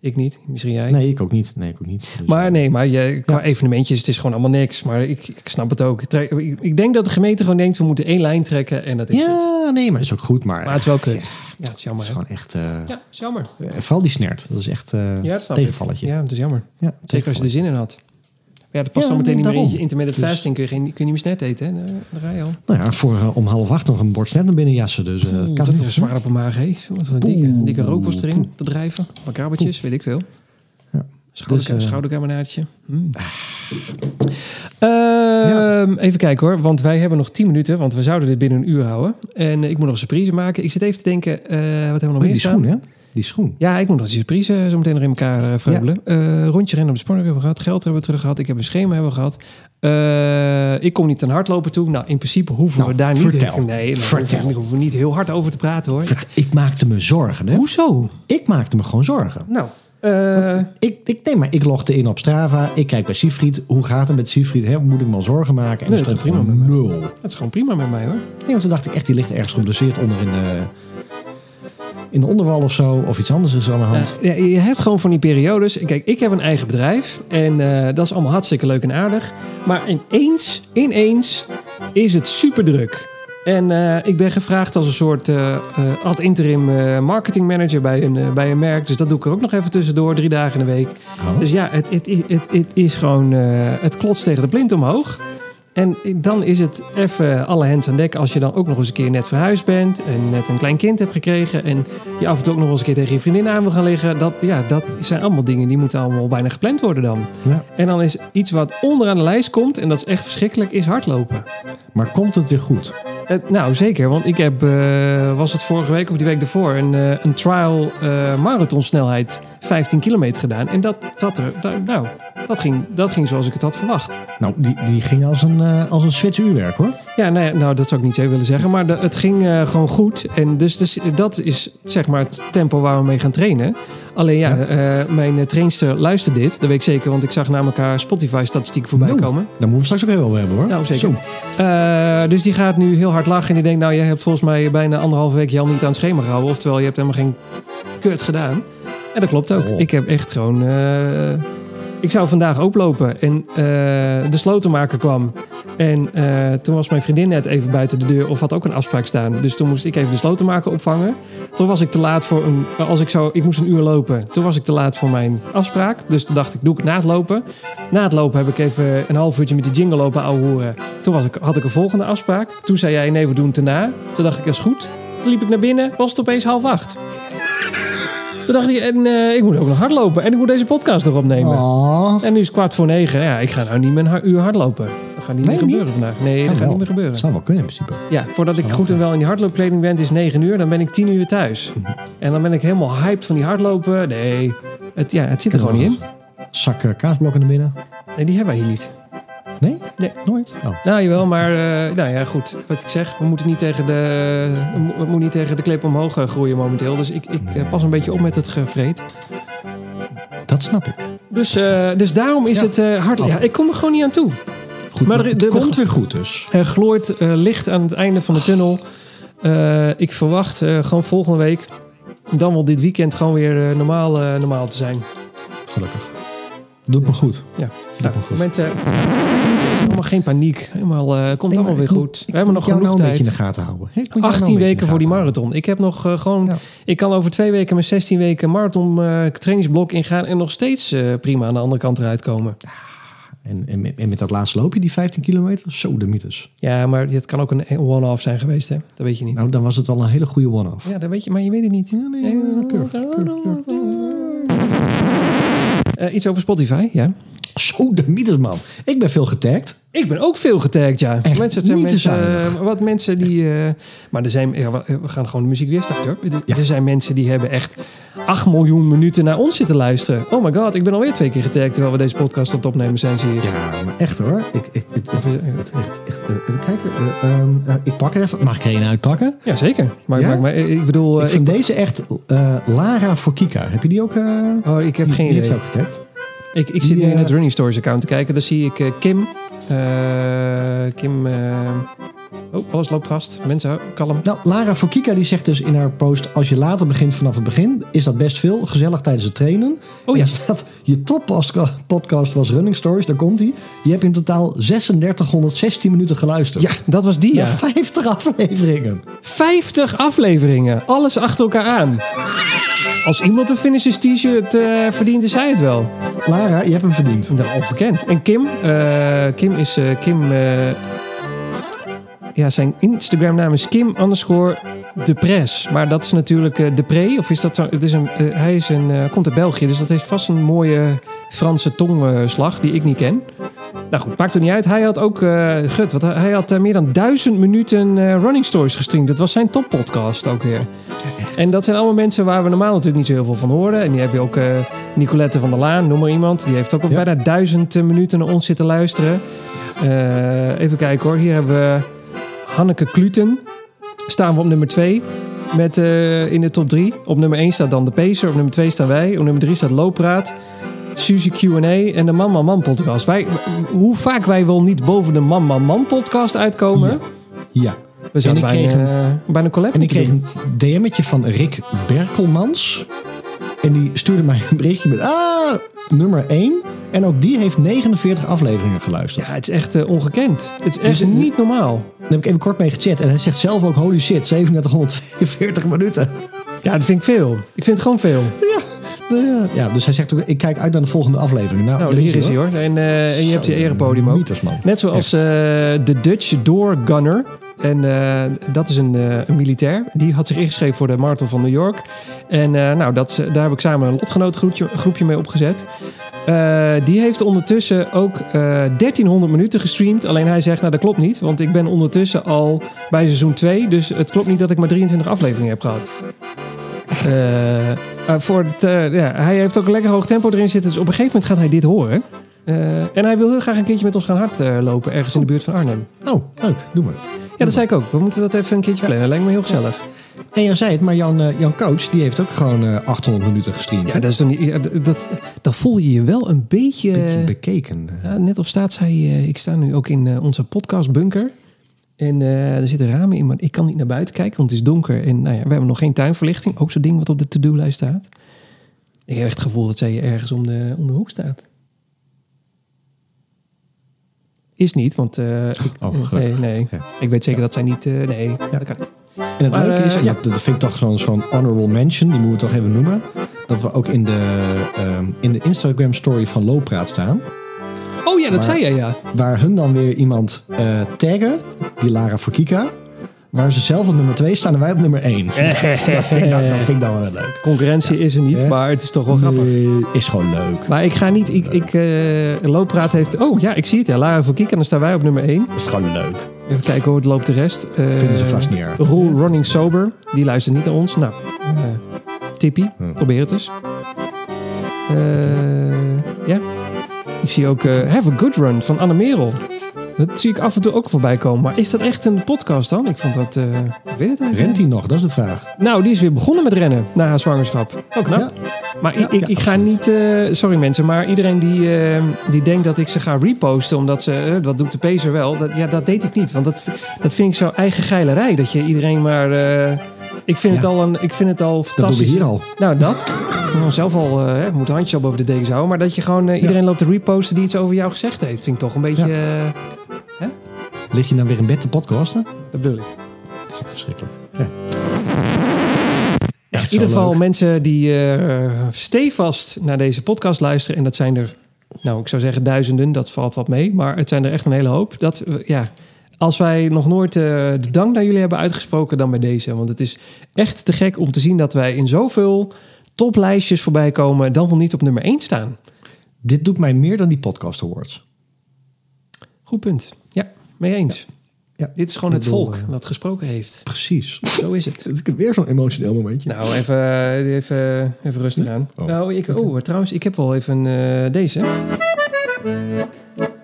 ik niet. Misschien jij. nee, ik ook niet. Nee, ik ook niet. Dus, Maar nee, maar je, qua Ja. evenementjes, het is gewoon allemaal niks. Maar ik, ik snap het ook. Ik, trek- ik, ik denk dat de gemeente gewoon denkt, we moeten één lijn trekken en dat is het. Ja, nee, maar is ook goed. Maar, Maar het is wel kut. Ja, het is het jammer. is hè? gewoon echt... eh, Ja, is jammer. eh, vooral die snert. Dat is echt eh Ja, dat ik. Ja, het is jammer. Ja, Zeker als je er zin in had. Ja, dat past Ja, dan meteen niet meer in daarom. intermittent Dus- fasting. Kun je, geen, kun je niet meer snet eten, hè? Ga je al. Nou ja, voor eh, om half acht nog een bord snert naar binnen jassen. Dus eh, Oeh, kan dat is een zwaar op een maag, Wat een dikke, dikke rookworst erin te drijven. Wat krabbertjes, weet ik veel. Ja. Dus, eh, schoudercarbonaatje. Mm. Ehm, Even kijken hoor, want wij hebben nog 10 minuten, want we zouden dit binnen een uur houden. En ik moet nog een surprise maken. Ik zit even te denken, wat hebben we nog Oh, meer die staan? schoen, hè? Die schoen. Ja, ik moet nog die surprise zo meteen nog in elkaar eh, vreubelen. Eh, rondje rennen op de sportpark hebben we gehad. Geld hebben we terug gehad. Ik heb een schema hebben we gehad. Eh, ik kom niet aan hardlopen toe. Nou, in principe hoeven Nou, we daar vertel. niet... Nee, daar Vertel. hoeven we- hoeven we niet heel hard over te praten hoor. Ik maakte me zorgen, hè? Hoezo? Ik maakte me gewoon zorgen. Nou, eh, Ik, ik, nee, maar ik logde in op Strava. Ik kijk bij Siegfried. Hoe gaat het met Siegfried? Hè? Moet ik me al zorgen maken? En Nee, dat gaat gewoon prima met nul. het is gewoon prima met mij hoor. Nee, want toen dacht ik echt, die ligt ergens geblesseerd onder in de, in de onderwal of zo. Of iets anders is aan de hand. Ja, ja, je hebt gewoon van die periodes. Kijk, ik heb een eigen bedrijf. En eh, dat is allemaal hartstikke leuk en aardig. Maar ineens, ineens is het super druk. En eh, ik ben gevraagd als een soort eh, ad interim marketing manager bij een, bij een merk. Dus dat doe ik er ook nog even tussendoor, drie dagen in de week. Oh. Dus ja, het, het, het, het is gewoon, het klotst tegen de plint omhoog. En dan is het even alle hens aan dek als je dan ook nog eens een keer net verhuisd bent en net een klein kind hebt gekregen en je af en toe ook nog eens een keer tegen je vriendin aan wil gaan liggen. Dat, ja, dat zijn allemaal dingen die moeten allemaal bijna gepland worden dan. Ja. En dan is iets wat onderaan de lijst komt, en dat is echt verschrikkelijk, is hardlopen. Maar komt het weer goed? Eh, nou, zeker, want ik heb, eh, was het vorige week of die week ervoor, een, eh, een trial marathonsnelheid 15 kilometer gedaan. En dat zat er, nou, dat ging, dat ging zoals ik het had verwacht. Nou, die, die ging als een, eh als een Zwitser uurwerk, hoor. Ja, nou, nou, dat zou ik niet zo willen zeggen. Maar het ging eh, gewoon goed. En dus, dus dat is zeg maar het tempo waar we mee gaan trainen. Alleen ja, eh, mijn trainster luistert dit. Dat weet ik zeker, want ik zag namelijk haar Spotify-statistiek voorbij Nou, komen. Daar moeten we straks ook even over hebben, hoor. Nou, zeker. Zo. Eh, dus die gaat nu heel hard lachen. En die denkt, nou, jij hebt volgens mij bijna anderhalve week je al niet aan het schema gehouden. Oftewel, je hebt helemaal geen kut gedaan. En dat klopt ook. Oh. Ik heb echt gewoon... ik zou vandaag ook lopen. En eh, de slotenmaker kwam. En eh, toen was mijn vriendin net even buiten de deur. Of had ook een afspraak staan. Dus toen moest ik even de slotenmaker opvangen. Toen was ik te laat voor een... Als ik zou... Ik moest een uur lopen. Toen was ik te laat voor mijn afspraak. Dus toen dacht ik, doe ik na het lopen. Na het lopen heb ik even een half uurtje met die jingle lopen ouwe hoeren. Toen was ik, had ik een volgende afspraak. Toen zei jij, nee, we doen het erna. Toen dacht ik, dat is goed. Toen liep ik naar binnen, was het opeens half acht. Toen dacht ik, en eh, ik moet ook nog hardlopen. En ik moet deze podcast nog opnemen. Oh. En nu is het kwart voor negen. Ja, ik ga nou niet ha- uur hardlopen. Dat gaat niet Nee, meer gebeuren niet? vandaag. Nee, dat gaat niet meer gebeuren. Zou wel kunnen in principe. Ja, voordat ik goed en wel in die hardloopkleding ben, is 9 uur. Dan ben ik 10 uur thuis. En dan ben ik helemaal hyped van die hardlopen. Nee, het, ja, het zit er gewoon niet in. Zak kaasblokken naar binnen. Nee, die hebben wij hier niet. Nee? Nee. Nooit? Oh. Nou, jawel, maar eh, nou ja, goed. Wat ik zeg, we moeten niet tegen de, we mo- we moeten niet tegen de klep omhoog eh, groeien momenteel. Dus ik, ik eh, pas een beetje op met het gevreed. Dat snap ik. Dus, dus daarom is Ja. het hard. Oh. Ja, ik kom er gewoon niet aan toe. Goed, Maar er- het de- de- komt weer goed dus. Er gloort eh, licht aan het einde van de tunnel. Eh, ik verwacht gewoon volgende week, dan wel dit weekend, gewoon weer normaal, normaal te zijn. Gelukkig. Doet me goed. Ja. Nou, me goed. mensen, er is allemaal geen paniek. Helemaal, eh, komt Nee, allemaal weer moet- goed. ik We hebben nog genoeg nou een beetje tijd. in de gaten houden. Hè, ik moet jou nou 18 een beetje in weken voor die marathon. Ik heb nog eh, gewoon. Ja. Ik kan over twee weken mijn 16 weken marathon eh, trainingsblok ingaan. En nog steeds eh, prima aan de andere kant eruit komen. En, en, met- en met dat laatste loopje, die 15 kilometer, zo de mythes. Ja, maar dit kan ook een one-off zijn geweest, hè? Dat weet je niet. Nou, dan was het wel een hele goede one-off. Ja, dat weet je, maar je weet het niet. nee, nee, Eh, iets over Spotify, ja. Zo de man. Ik ben veel getagd. Ik ben ook veel getagd, ja. Echt mensen, zijn mensen, eh, wat mensen die... eh, maar er zijn... Ja, we gaan gewoon de muziek weer starten, hoor. Er- Ja. Er zijn mensen die hebben echt 8 miljoen minuten naar ons zitten luisteren. Oh my god, ik ben alweer twee keer getagd terwijl we deze podcast op het opnemen zijn, zie je. Ja, maar echt hoor. Ik, ik, ik, echt, echt, eh. Eh, ehm, eh, ik pak er even. Mag ik er een uitpakken? Ja, zeker. Maar, Ja? maar, maar, eh, ik bedoel... eh, ik vind deze echt eh, Lara voor Kika. Heb je die ook? eh oh, ik heb die, geen die heeft idee. ze ook getagd. Ik, ik zit nu in eh, het Running Stories account te kijken. Dan zie ik eh, Kim. Eh, Kim... oh, alles loopt vast. Mensen, kalm. Nou, Lara voor Kika die zegt dus in haar post... als je later begint vanaf het begin, is dat best veel. Gezellig tijdens het trainen. Oh ja. staat, je toppodcast was Running Stories. Daar komt hij. Je hebt in totaal 3616 minuten geluisterd. Ja, dat was die, Na ja. 50 afleveringen. 50 afleveringen. Alles achter elkaar aan. Als iemand een Finishers t-shirt eh, verdient, is hij het wel. Lara, je hebt hem verdiend. Nou, ongekend. En Kim, eh, Kim is eh, Kim. ja, zijn Instagram naam is Kim underscore de Pres. Maar dat is natuurlijk eh, de Pre. Of is dat zo? Het is een, eh, hij is een, eh, komt uit België, dus dat heeft vast een mooie Franse tongslag die ik niet ken. Nou goed, maakt er niet uit. Hij had ook, gut, want hij- had meer dan duizend minuten running stories gestreamd. Dat was zijn toppodcast ook weer. En dat zijn allemaal mensen waar we normaal natuurlijk niet zo heel veel van horen. En die heb je ook Nicolette van der Laan, noem maar iemand. Die heeft ook al Ja. bijna duizend minuten naar ons zitten luisteren. Even kijken hoor. Hier hebben we Hanneke Kluten. Staan we op nummer 2 met, eh, in de top 3. Op nummer 1 staat dan de Pacer. Op nummer 2 staan wij. Op nummer 3 staat Looppraat. Suzy Q&A en de Man Man Man podcast. Wij, hoe vaak wij wel niet boven de Man Man Man podcast uitkomen. Ja. We zouden En ik bijna, kreeg eh, bijna een collab En ik kreeg een DM'tje van Rick Berkelmans. En die stuurde mij een berichtje met... Ah, nummer 1. En ook die heeft 49 afleveringen geluisterd. Ja, het is echt eh, ongekend. Het is echt Dus, eh, niet normaal. Daar heb ik even kort mee gechat. En hij zegt zelf ook... Holy shit, 3742 minuten. Ja, dat vind ik veel. Ik vind het gewoon veel. Ja, ja, dus hij zegt ook... Ik kijk uit naar de volgende aflevering. Nou, Nou, hier is hij hoor. hoor. En, eh, en je hebt je erepodium ook. Man. Net zoals Echt. eh, de Dutch Door Gunner. En dat is een, een militair. Die had zich ingeschreven voor de Marathon van New York. En nou, dat, daar heb ik samen een lotgenootgroepje groepje mee opgezet. Eh, die heeft ondertussen ook eh 1300 minuten gestreamd. Alleen hij zegt, nou dat klopt niet. Want ik ben ondertussen al bij seizoen 2. Dus het klopt niet dat ik maar 23 afleveringen heb gehad. Eh, voor het, ja, hij heeft ook een lekker hoog tempo erin zitten. Dus op een gegeven moment gaat hij dit horen. En hij wil heel graag een keertje met ons gaan hardlopen. ergens in de buurt van Arnhem. Oh, leuk. Doe maar. Ja, dat zei ik ook. We moeten dat even een keertje plannen. Dat lijkt me heel gezellig. En jij zei het, maar Jan, eh, Jan Coach... die heeft ook gewoon eh, 800 minuten gestreamd. Ja, hè? dat is toch niet... ja, dat, dat, dan voel je je wel een beetje... Beetje bekeken. Ja, net op staat zei eh, ik sta nu ook in eh, onze podcastbunker. En eh, er zitten ramen in, maar ik kan niet naar buiten kijken, want het is donker. En nou ja, we hebben nog geen tuinverlichting. Ook zo'n ding wat op de to-do-lijst staat. Ik heb echt het gevoel dat zij ergens om de, om de hoek staat. Is niet, want... eh, ik, Oh, nee, nee. Ja. Ik weet zeker dat zij niet... eh, nee, dat kan niet. En het Maar, leuke is, eh, en ja. dat, dat vind ik toch zo'n zo'n honorable mention, die moeten we toch even noemen. Dat we ook in de, ehm, in de Instagram story van Loopraad staan. Oh ja, dat zei jij, ja. Waar hun dan weer iemand eh, taggen, die Lara voor Kika. Waar ze zelf op nummer 2 staan en wij op nummer 1. dat, vind ik, dan- dat vind ik dan wel leuk. Concurrentie is er niet, maar het is toch wel grappig. Nee, is gewoon leuk. Maar ik ga niet... Ik, ik, eh, Looppraat heeft... Oh ja, ik zie het. Ja, Lara van Kiek. En dan staan wij op nummer 1. Dat is gewoon leuk. Even kijken hoe het loopt de rest. Eh, Vinden ze vast niet erg. Roel Running Sober. Die luistert niet naar ons. Nou, tippie. Hm. Probeer het eens. Ja. Ik zie ook Have a Good Run van Anne Merel. Dat zie ik af en toe ook voorbij komen. Maar is dat echt een podcast dan? Ik vond dat... eh, ik weet het Rent hij nog? Dat is de vraag. Nou, die is weer begonnen met rennen na haar zwangerschap. Ook knap. Ja. Maar Ja, ik, ik, ja, ik ga niet... eh, sorry mensen, maar iedereen die, eh, die denkt dat ik ze ga reposten... omdat ze... wat doet de Pacer wel? Dat, ja, dat deed ik niet. Want dat, dat vind ik zo eigen geilerij. Dat je iedereen maar... ik, vind het al een, ik vind het al Dat doen we fantastisch. hier al. Nou, dat. Ik moet zelf al... eh, we moeten handjes al boven de dekens houden. Maar dat je gewoon iedereen loopt te reposten die iets over jou gezegd heeft. Vind ik toch een beetje... Lig je dan weer in bed te podcasten? dat bedoel ik. Dat is verschrikkelijk. Ja. In ieder geval leuk. mensen die eh stevast naar deze podcast luisteren. En dat zijn er, nou ik zou zeggen duizenden, dat valt wat mee. Maar het zijn er echt een hele hoop. Dat, eh, ja, als wij nog nooit eh, de dank naar jullie hebben uitgesproken, dan bij deze. Want het is echt te gek om te zien dat wij in zoveel toplijstjes voorbij komen. Dan wel niet op nummer 1 staan. Dit doet mij meer dan die podcast awards. Goed punt. Mee eens. Ja. Dit is gewoon Ik het volk eh, dat gesproken heeft. Precies. Zo is het. Ik heb weer zo'n emotioneel momentje. Nou, even, even, even rustig aan. Oh. Nou, ik, oh, trouwens, ik heb wel even eh, deze.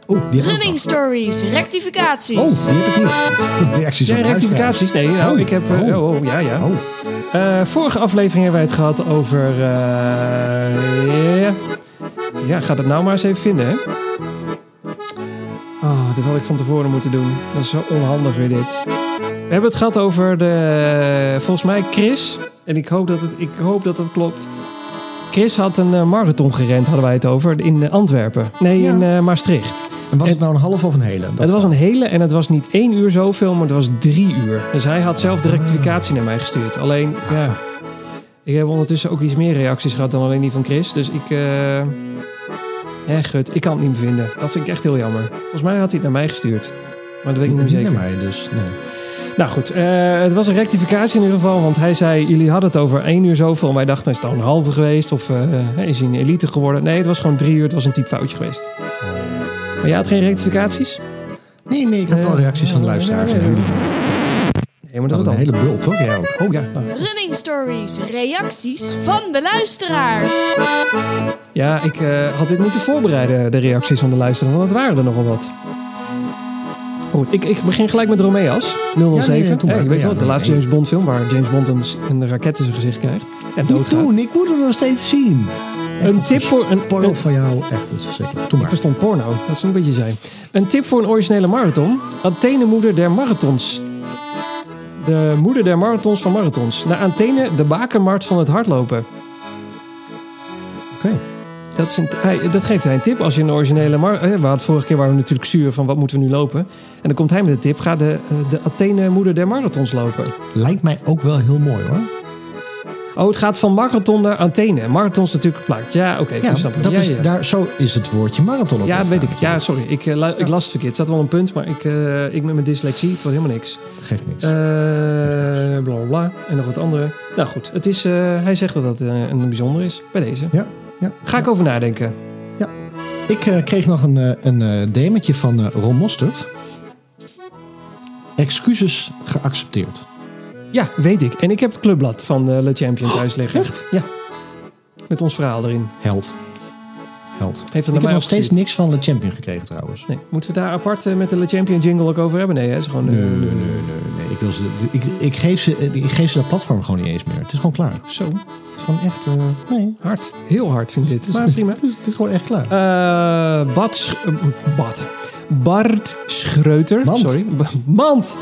Oh, die heb ik Running stories, rectificaties. Oh, die heb ik niet. Reacties rectificaties? Nee, nou, Oh. ik heb... eh, Oh. oh, ja, ja. Oh, Eh, vorige aflevering hebben wij het gehad over... eh, ja. ja, ga dat nou maar eens even vinden, hè. Oh, dit had ik van tevoren moeten doen. Dat is zo onhandig weer dit. We hebben het gehad over de... Volgens mij Chris. En ik hoop dat het, ik hoop dat, het klopt. Chris had een eh, marathon gerend, hadden wij het over, in eh, Antwerpen. Nee, Ja. in eh, Maastricht. en was het nou een half of een hele? Dat het was een hele en het was niet één uur zoveel, maar het was drie uur. Dus hij had zelf de rectificatie naar mij gestuurd. Alleen, ja, ik heb ondertussen ook iets meer reacties gehad dan alleen die van Chris. Dus ik, ja, gut, ik kan het niet meer vinden. Dat vind ik echt heel jammer. Volgens mij had hij het naar mij gestuurd. Maar dat weet ik niet meer zeker. Nee, maar dus, nee. Nou goed, eh, het was een rectificatie in ieder geval. Want hij zei, jullie hadden het over één uur zoveel. En wij dachten, is het al een halve geweest? Of eh, is hij een elite geworden? Nee, het was gewoon drie uur. Het was een typfoutje geweest. Maar jij had geen rectificaties? Nee, nee, ik had wel Eh, reacties van de luisteraars. en jullie. Nee, maar dat is een dan. hele bult, toch? Ja, ook. Oh ja, nou, Running stories, reacties van de luisteraars. Ja, ik eh, had dit moeten voorbereiden, de reacties van de luisteraars, want dat waren er nogal wat. Goed, ik, ik begin gelijk met Romeas, 007. Ja, nee, maar. Je weet Ja, wel, de nee, laatste nee. James Bond film waar James Bond een, een raket in zijn gezicht krijgt. En Niet doodgaat. doen, ik moet hem nog steeds zien. Echt, Een tip voor een... Porno een van jou, echt, dat is verschrikkelijk. Doe ik maar. verstond porno, dat is niet wat je zei. Een tip voor een originele marathon. Athene, moeder der marathons. De moeder der marathons van marathons. Naar Athene, de bakermarkt van het hardlopen. Oké. Dat, dat geeft hij een tip als je een originele... Mar eh, we vorige keer waren we natuurlijk zuur van wat moeten we nu lopen. En dan komt hij met de tip, ga de, eh, de Athene moeder der marathons lopen. Lijkt mij ook wel heel mooi hoor. Oh, het gaat van marathon naar Athene. Marathon is natuurlijk geplakt. Ja, oké, Ja, ik dat ja, is, ja. Daar, zo is het woordje marathon ook ja, dat weet ik. Ja, sorry. Ik, eh, ik las het verkeerd. Het staat wel een punt, maar ik, eh, ik met mijn dyslexie, het wordt helemaal niks. Geeft niks. Eh bla bla bla. En nog wat andere. Nou goed, het is, hij zegt dat dat een bijzonder is bij deze. Ja, ja. Ga ik over nadenken. Ik eh, kreeg nog een, een DM'tje van Ron Mostert. Excuses geaccepteerd. Ja, weet ik. En ik heb het clubblad van eh, Le Champion thuis liggen. Echt? Ja. Met ons verhaal erin. Held. Held. Heeft Ik heb nog steeds niks van de Champion gekregen trouwens. Nee, moeten we daar apart eh, met de Le Champion jingle ook over hebben? Nee, hè? Is gewoon... eh, Nee, nee, nee, nee. nee. Ik, wil ze, ik, ik, geef ze, ik geef ze dat platform gewoon niet eens meer. Het is gewoon klaar. Zo, Het is gewoon echt... eh, nee. hard. Heel hard vind ik dit. Maar prima. Het is, het is gewoon echt klaar. Eh Bart, Sch- eh, Bart. Schreuter. Mand. Sorry. Mand.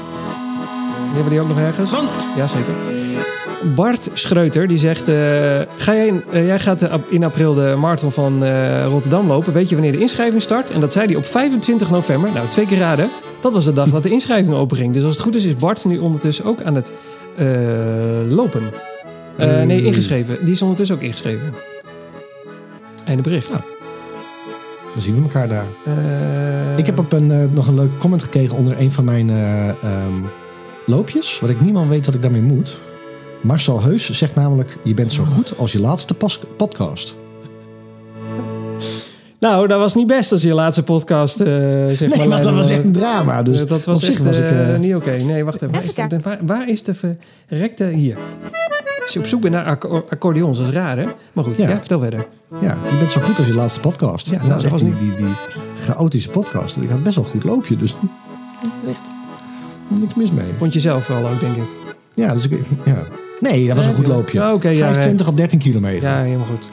Die hebben die ook nog ergens? Mand. Jazeker. Bart Schreuter die zegt... eh, ga jij, in- eh, jij gaat in april de marathon van eh, Rotterdam lopen. Weet je wanneer de inschrijving start? En dat zei hij op 25 november. Nou, twee keer raden. Dat was de dag dat de inschrijving openging. Dus als het goed is, is Bart nu ondertussen ook aan het lopen. Nee, ingeschreven. Die is ondertussen ook ingeschreven. Einde bericht. Nou. Dan zien we elkaar daar. Ik heb op een, nog een leuke comment gekregen onder een van mijn eh, ehm, loopjes, wat ik niemand weet wat ik daarmee moet. Marcel Heus zegt namelijk, je bent zo goed als je laatste pas- podcast. Nou, dat was niet best als je laatste podcast, eh zeg Nee, maar. want dat was was. echt een drama. Dus Eh, dat was op zich echt was ik... eh, eh, niet oké. Nee, wacht even. Waar Even is, de, waar, waar is de verrekte... Hier. Als je op zoek bent naar acco- accordeons, dat is raar, hè? Maar goed, ja, Ja. vertel verder. ja, je bent zo goed als je laatste podcast. Ja, nou, dat is dat echt was die, die, die chaotische podcast. Ik had best wel een goed loopje, dus echt niks mis mee. Vond je zelf wel ook, denk ik. Ja, dus ik, ja. Nee, dat was een goed loopje. Ja, oké, ja, 25 op 13 kilometer. Ja, helemaal goed.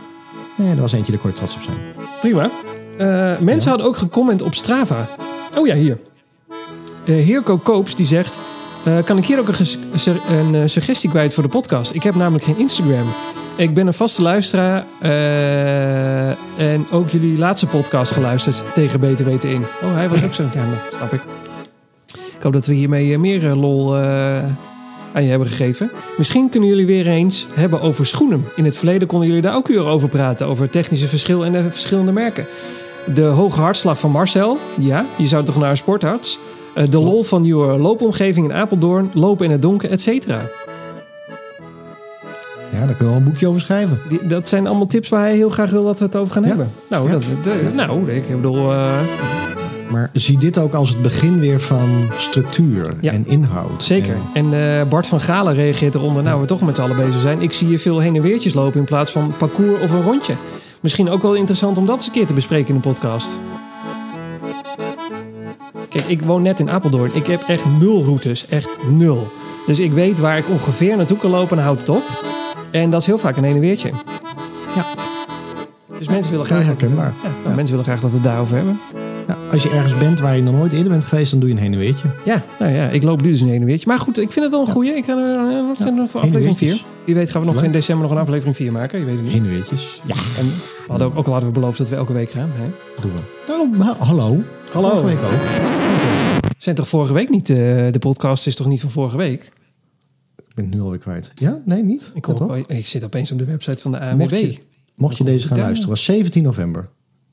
Nee, dat was eentje, daar kon je trots op zijn. Prima. Eh, mensen hadden ook gecomment op Strava. Oh ja, hier. Eh Heerko Koops die zegt... eh, kan ik hier ook een, een suggestie kwijt voor de podcast? Ik heb namelijk geen Instagram. Ik ben een vaste luisteraar. en ook jullie laatste podcast geluisterd. Tegen Beter Weten In. Oh, hij was ook zo'n... Nou, snap ik. Ik hoop dat we hiermee eh, meer eh, lol eh, aan je hebben gegeven. Misschien kunnen jullie weer eens hebben over schoenen. In het verleden konden jullie daar ook uren over praten. Over technische verschil en de verschillende merken. De hoge hartslag van Marcel. Ja, je zou toch naar een sportarts. De lol van nieuwe loopomgeving in Apeldoorn. Lopen in het donker, et cetera. Ja, daar kunnen we wel een boekje over schrijven. Die- Dat zijn allemaal tips waar hij heel graag wil dat we het over gaan Ja. hebben. Nou, Ja. dat, nou ik bedoel... Maar zie dit ook als het begin weer van structuur Ja. en inhoud. Zeker. En- En eh, Bart van Galen reageert eronder. Nou, we toch met z'n allen bezig zijn. Ik zie je veel heen en weertjes lopen in plaats van parcours of een rondje. Misschien ook wel interessant om dat eens een keer te bespreken in de podcast. Kijk, ik woon net in Apeldoorn. Ik heb echt nul routes. Echt nul. Dus ik weet waar ik ongeveer naartoe kan lopen en houd het op. En dat is heel vaak een heen en weertje. Ja. Dus mensen willen graag dat, ja, nou, mensen willen graag dat we het daarover hebben. Ja, als je ergens bent waar je nog nooit eerder bent geweest, dan doe je een heen en weertje. Ja, nou ja, ik loop nu dus een heen en weertje. Maar goed, ik vind het wel een goeie. Ik ga er, eh, wat zijn er voor heen en aflevering 4? weertjes. Wie weet gaan we nog Leuk. in december nog een aflevering 4 maken. Je weet het niet. Heen en weertjes. Ja, En we hadden ook, ook al hadden we beloofd dat we elke week gaan. Hè? doen we. Nou, ha- hallo. Hallo. Vorige week ook. Zijn toch vorige week niet... eh, de podcast is toch niet van vorige week? Ik ben het nu alweer kwijt. Ja? Nee, niet? Ik, ik zit opeens op de website van de ANWB. Mocht je, mocht je deze gaan luisteren, was 17 november.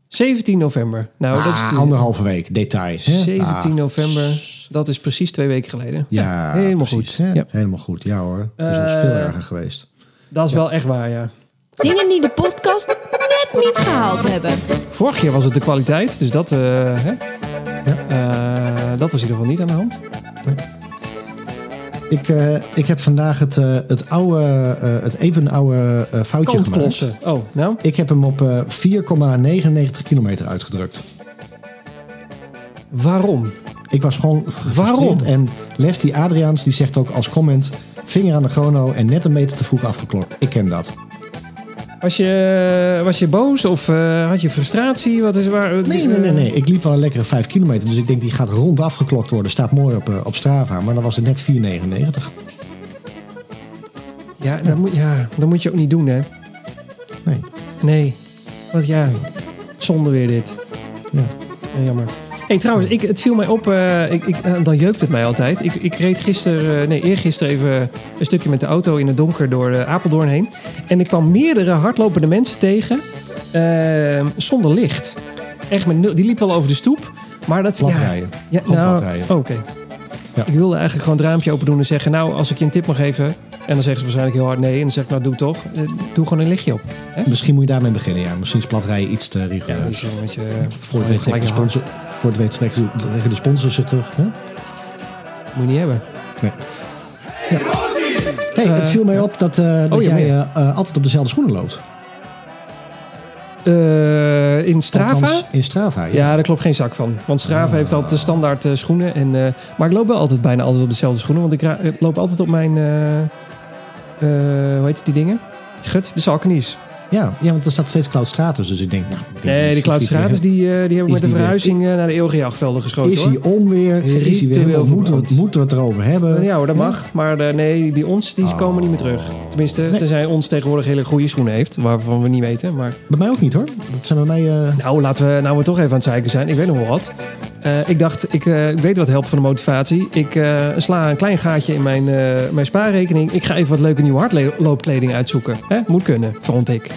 17 november. Nou, dat is Ah, de- anderhalve week. Detail. hè? 17 Ah, november. Dat is precies twee weken geleden. Ja, helemaal precies, goed. Ja. Helemaal goed. Ja hoor. Het is ons Eh, veel erger geweest. Dat is wel echt waar, ja. Dingen die de podcast net niet gehaald hebben. Vorig jaar was het de kwaliteit, dus dat, eh, hè? Eh, dat was in ieder geval niet aan de hand. Ik, eh, ik heb vandaag het, eh, het, oude, eh, het even oude foutje gemaakt. Kantklossen. Oh, nou. Ik heb hem op eh 4,99 kilometer uitgedrukt. Waarom? Ik was gewoon. Waarom? En Lefty Adriaans die zegt ook als comment... vinger aan de chrono en net een meter te vroeg afgeklokt. Ik ken dat. Was je, was je boos of eh, had je frustratie? Wat is waar? Nee, nee, nee, nee. Ik liep wel een lekkere 5 kilometer. Dus ik denk die gaat rond afgeklokt worden. Staat mooi op, eh, op Strava. Maar dan was het net 4,99. Ja, dat moet, ja, dat moet je ook niet doen, hè? Nee. Nee. Want ja, zonde weer dit. Ja. Ja, jammer. Hey, trouwens, ik, het viel mij op. eh, ik, ik, eh, dan jeukt het mij altijd. Ik, ik reed gisteren, eh, nee, eergisteren even een stukje met de auto in het donker door Apeldoorn heen. En ik kwam meerdere hardlopende mensen tegen eh, zonder licht. Echt met nul. Die liepen wel over de stoep. Maar dat Plat ja. Ja, nou, oh, oké. Ja. Ik wilde eigenlijk gewoon het raampje open doen en zeggen... nou, als ik je een tip mag geven... en dan zeggen ze waarschijnlijk heel hard nee... en dan zeg ik, nou, doe toch. Doe gewoon een lichtje op. Misschien moet je daarmee beginnen. Ja. Misschien is plat rijden iets te Ja, rigoureus. dat is een beetje... voor gelijk de hard. sponsor, voor het weet trekken trekken de sponsors zich terug. Hè? Moet je niet hebben. Hey, het viel mij op dat, eh, dat oh, jij eh, eh, altijd op dezelfde schoenen loopt. Eh, in Strava? Althans, in Strava, ja. Ja, daar klopt geen zak van. Want Strava heeft altijd de standaard eh, schoenen. En, eh, maar ik loop wel altijd bijna altijd op dezelfde schoenen. Want ik, loop altijd op mijn... eh, eh, hoe heet die dingen? Gut, de Salkenies. Ja, ja, want er staat steeds Cloud Stratus. Dus ik denk, nou... ik denk, Nee, die is Cloud niet Stratus weer- die, eh, die heb ik Is met de die weer- verhuizing eh, naar de eeuwige jachtvelden geschoten. Is hij onweer? Is weer helemaal, moeten, we, moeten we het erover hebben? Ja hoor, dat mag. Maar eh, nee, die ons die Oh. komen niet meer terug. Tenminste, Nee. tenzij ons tegenwoordig hele goede schoenen heeft. Waarvan we niet weten. Maar Bij mij ook niet hoor. Dat zijn bij mij... nou, laten we, nou we toch even aan het zeiken zijn. Ik weet nog wel wat. Eh, ik dacht, ik, eh, ik weet wat helpt voor de motivatie. Ik eh, sla een klein gaatje in mijn, mijn spaarrekening. Ik ga even wat leuke nieuwe hardloopkleding uitzoeken. Hè? Moet kunnen, vond ik.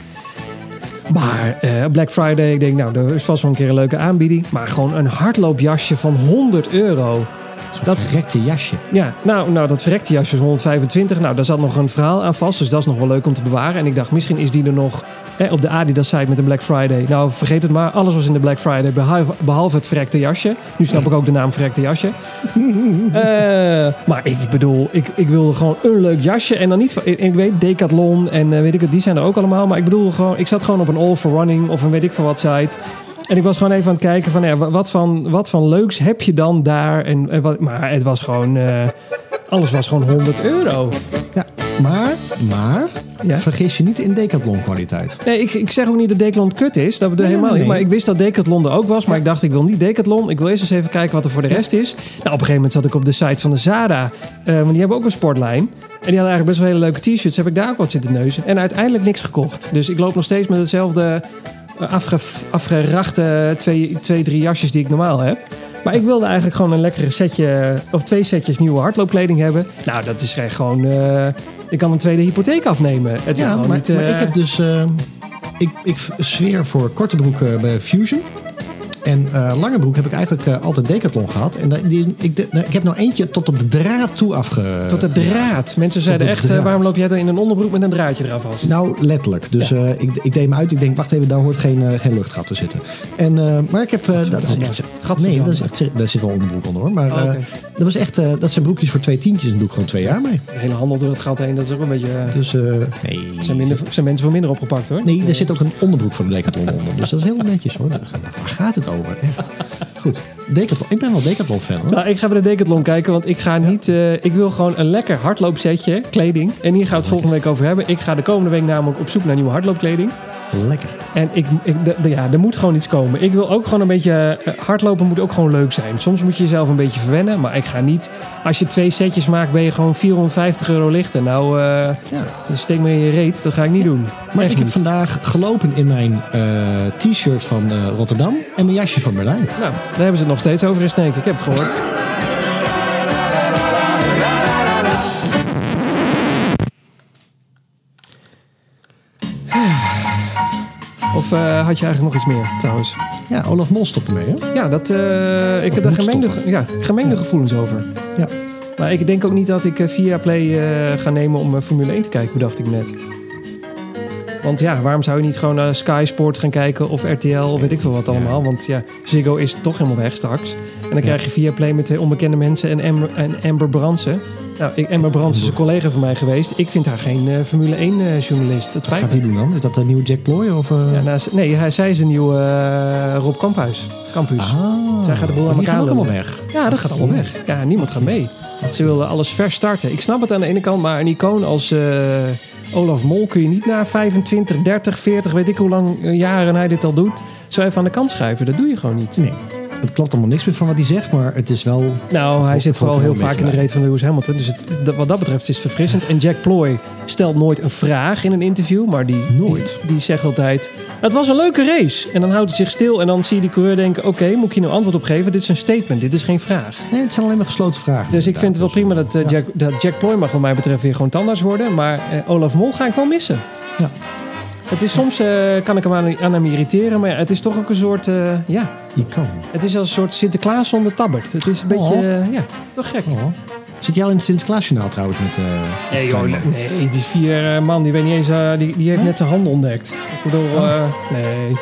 Maar Black Friday, ik denk, nou, er is vast wel een keer een leuke aanbieding. Maar gewoon een hardloopjasje van 100 euro. Dat- verrekte jasje. Ja, nou, nou dat verrekte jasje is 125. Nou, daar zat nog een verhaal aan vast. Dus dat is nog wel leuk om te bewaren. En ik dacht, misschien is die er nog hè, op de Adidas site met de Black Friday. Nou, vergeet het maar. Alles was in de Black Friday. Behalve, behalve het verrekte jasje. Nu snap ik ook de naam verrekte jasje. Eh, maar ik bedoel, ik, ik wilde gewoon een leuk jasje. En dan niet van, ik, ik weet, Decathlon en eh, weet ik het, die zijn er ook allemaal. Maar ik bedoel gewoon, ik zat gewoon op een All for Running of een weet ik veel wat site. En ik was gewoon even aan het kijken van, ja, wa- wat van, wat van leuks heb je dan daar? En, en wat, maar het was gewoon, eh, alles was gewoon 100 euro. Ja, maar, maar Ja. vergis je niet in decathlon kwaliteit. Nee, ik, ik zeg ook niet dat Decathlon kut is. Dat bedoel Nee, helemaal nee, niet. Maar ik wist dat Decathlon er ook was. Maar ik dacht, ik wil niet Decathlon. Ik wil eerst eens even kijken wat er voor de rest is. Nou, op een gegeven moment zat ik op de site van de Zara. eh, want die hebben ook een sportlijn. En die hadden eigenlijk best wel hele leuke t-shirts. Heb ik daar ook wat zitten neuzen. En uiteindelijk niks gekocht. Dus ik loop nog steeds met hetzelfde eh, afge, afgerachte twee, twee, drie jasjes die ik normaal heb. Maar ik wilde eigenlijk gewoon een lekkere setje, of twee setjes nieuwe hardloopkleding hebben. Nou, dat is echt gewoon. eh, ik kan een tweede hypotheek afnemen. Het Ja, gewoon maar, niet. eh, maar ik heb dus... eh, ik, ik zweer voor korte broeken bij Fusion. En eh, lange broek heb ik eigenlijk eh, altijd Decathlon gehad. En die, ik, de- ik heb nou eentje tot op de draad toe afge... Tot de draad. Mensen zeiden de echt, eh, draad. waarom loop jij dan in een onderbroek met een draadje eraan vast? Nou, letterlijk. Dus eh, ik, ik deed me uit. Ik denk, wacht even, daar hoort geen, eh, geen luchtgat te zitten. En, eh, maar ik heb... eh, dat is echt... Nee, dat is echt, daar zit wel onderbroek onder hoor. Maar Oh, eh, dat, was echt, eh, dat zijn broekjes voor twee tientjes. En doe ik gewoon twee jaar mee. De hele handel door het gat heen, dat is ook een beetje... Dus eh, nee. zijn, minder, zijn mensen voor minder opgepakt hoor. Nee, er zit ook een onderbroek van de Decathlon onder. Dus dat is heel netjes hoor. Waar gaat het Echt. Goed. Decathlon. Ik ben wel Decathlon fan hoor. Nou, ik ga bij de Decathlon kijken, want ik ga niet... eh, ik wil gewoon een lekker hardloopsetje, kleding. En hier gaan we het volgende week over hebben. Ik ga de komende week namelijk op zoek naar nieuwe hardloopkleding. Lekker. En ik, ik, ja, er moet gewoon iets komen. Ik wil ook gewoon een beetje... eh, hardlopen moet ook gewoon leuk zijn. Soms moet je jezelf een beetje verwennen. Maar ik ga niet... Als je twee setjes maakt, ben je gewoon 450 euro lichter. Nou, eh Ja. steek me in je reet. Dat ga ik niet doen. Maar Echt ik heb niet. vandaag gelopen in mijn eh, t-shirt van Rotterdam en mijn jasje van Berlijn. Nou, daar hebben ze het nog steeds over in Sneek. Ik heb het gehoord. Of eh, had je eigenlijk nog iets meer, trouwens? Ja, Olaf Mol stopt ermee hè? Ja, dat, eh, ik heb daar gemengde, stoppen. ja, gemengde gevoelens over. Ja. Maar ik denk ook niet dat ik eh, via Play ga nemen om Formule 1 te kijken, bedacht ik net. Want ja, waarom zou je niet gewoon naar Sky Sport gaan kijken of RTL of weet ik veel wat allemaal? Want ja, Ziggo is toch helemaal weg straks. En dan krijg je via Play met twee onbekende mensen en Amber, en Amber Brandsen. Nou, ik, Amber Brandsen is een collega van mij geweest. Ik vind haar geen eh, Formule 1 eh, journalist. Het Wat gaat die doen dan? Is dat de nieuwe Jack Ploy? Of, eh? Ja, nou, nee, hij, zij is de nieuwe Rob Kamphuis. Campus. Ah, Zij gaat de boel aan die elkaar gaan ook allemaal weg. Ja, dat gaat allemaal weg. Ja, niemand gaat mee. Ze willen alles verstarten. Ik snap het aan de ene kant, maar een icoon als Olaf Mol kun je niet na 25, 30, 40, weet ik hoe lang eh, jaren hij dit al doet, zo even aan de kant schuiven. Dat doe je gewoon niet. Nee. Het klopt allemaal niks meer van wat hij zegt, maar het is wel... Nou, hij zit vooral heel vaak in de reet van Lewis Hamilton. Dus het, wat dat betreft is het verfrissend. En Jack Ploy stelt nooit een vraag in een interview, maar die, Nooit. die, die zegt altijd: Het was een leuke race. En dan houdt hij zich stil en dan zie je die coureur denken: Oké, moet ik hier nou antwoord op geven? Dit is een statement, dit is geen vraag. Nee, het zijn alleen maar gesloten vragen. Dus ik vind het wel prima dat, eh, Ja. Jack, dat Jack Ploy mag wat mij betreft weer gewoon tandarts worden. Maar eh, Olaf Mol ga ik wel missen. Ja. Het is soms, eh, kan ik hem aan, aan hem irriteren, maar ja, het is toch ook een soort, eh, ja, Icoon. het is als een soort Sinterklaas zonder tabbert. Het is een beetje, eh, ja, toch gek. Oh. Zit jij al in het Sinterklaasjournaal trouwens met... eh, Nee, joh, nee, die vier man, die weet niet eens, die, die heeft Huh? net zijn handen ontdekt. Ik bedoel, Oh. eh, nee.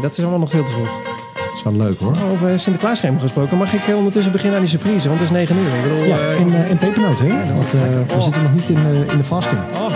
Dat is allemaal nog veel te vroeg. Dat is wel leuk hoor. Over Sinterklaasschema gesproken, mag ik ondertussen beginnen aan die surprise, want het is 9 uur. Ik bedoel, Ja, eh, en, eh, en pepernoot hè? Want eh, we Oh. zitten nog niet in, eh, in de fasting. oh,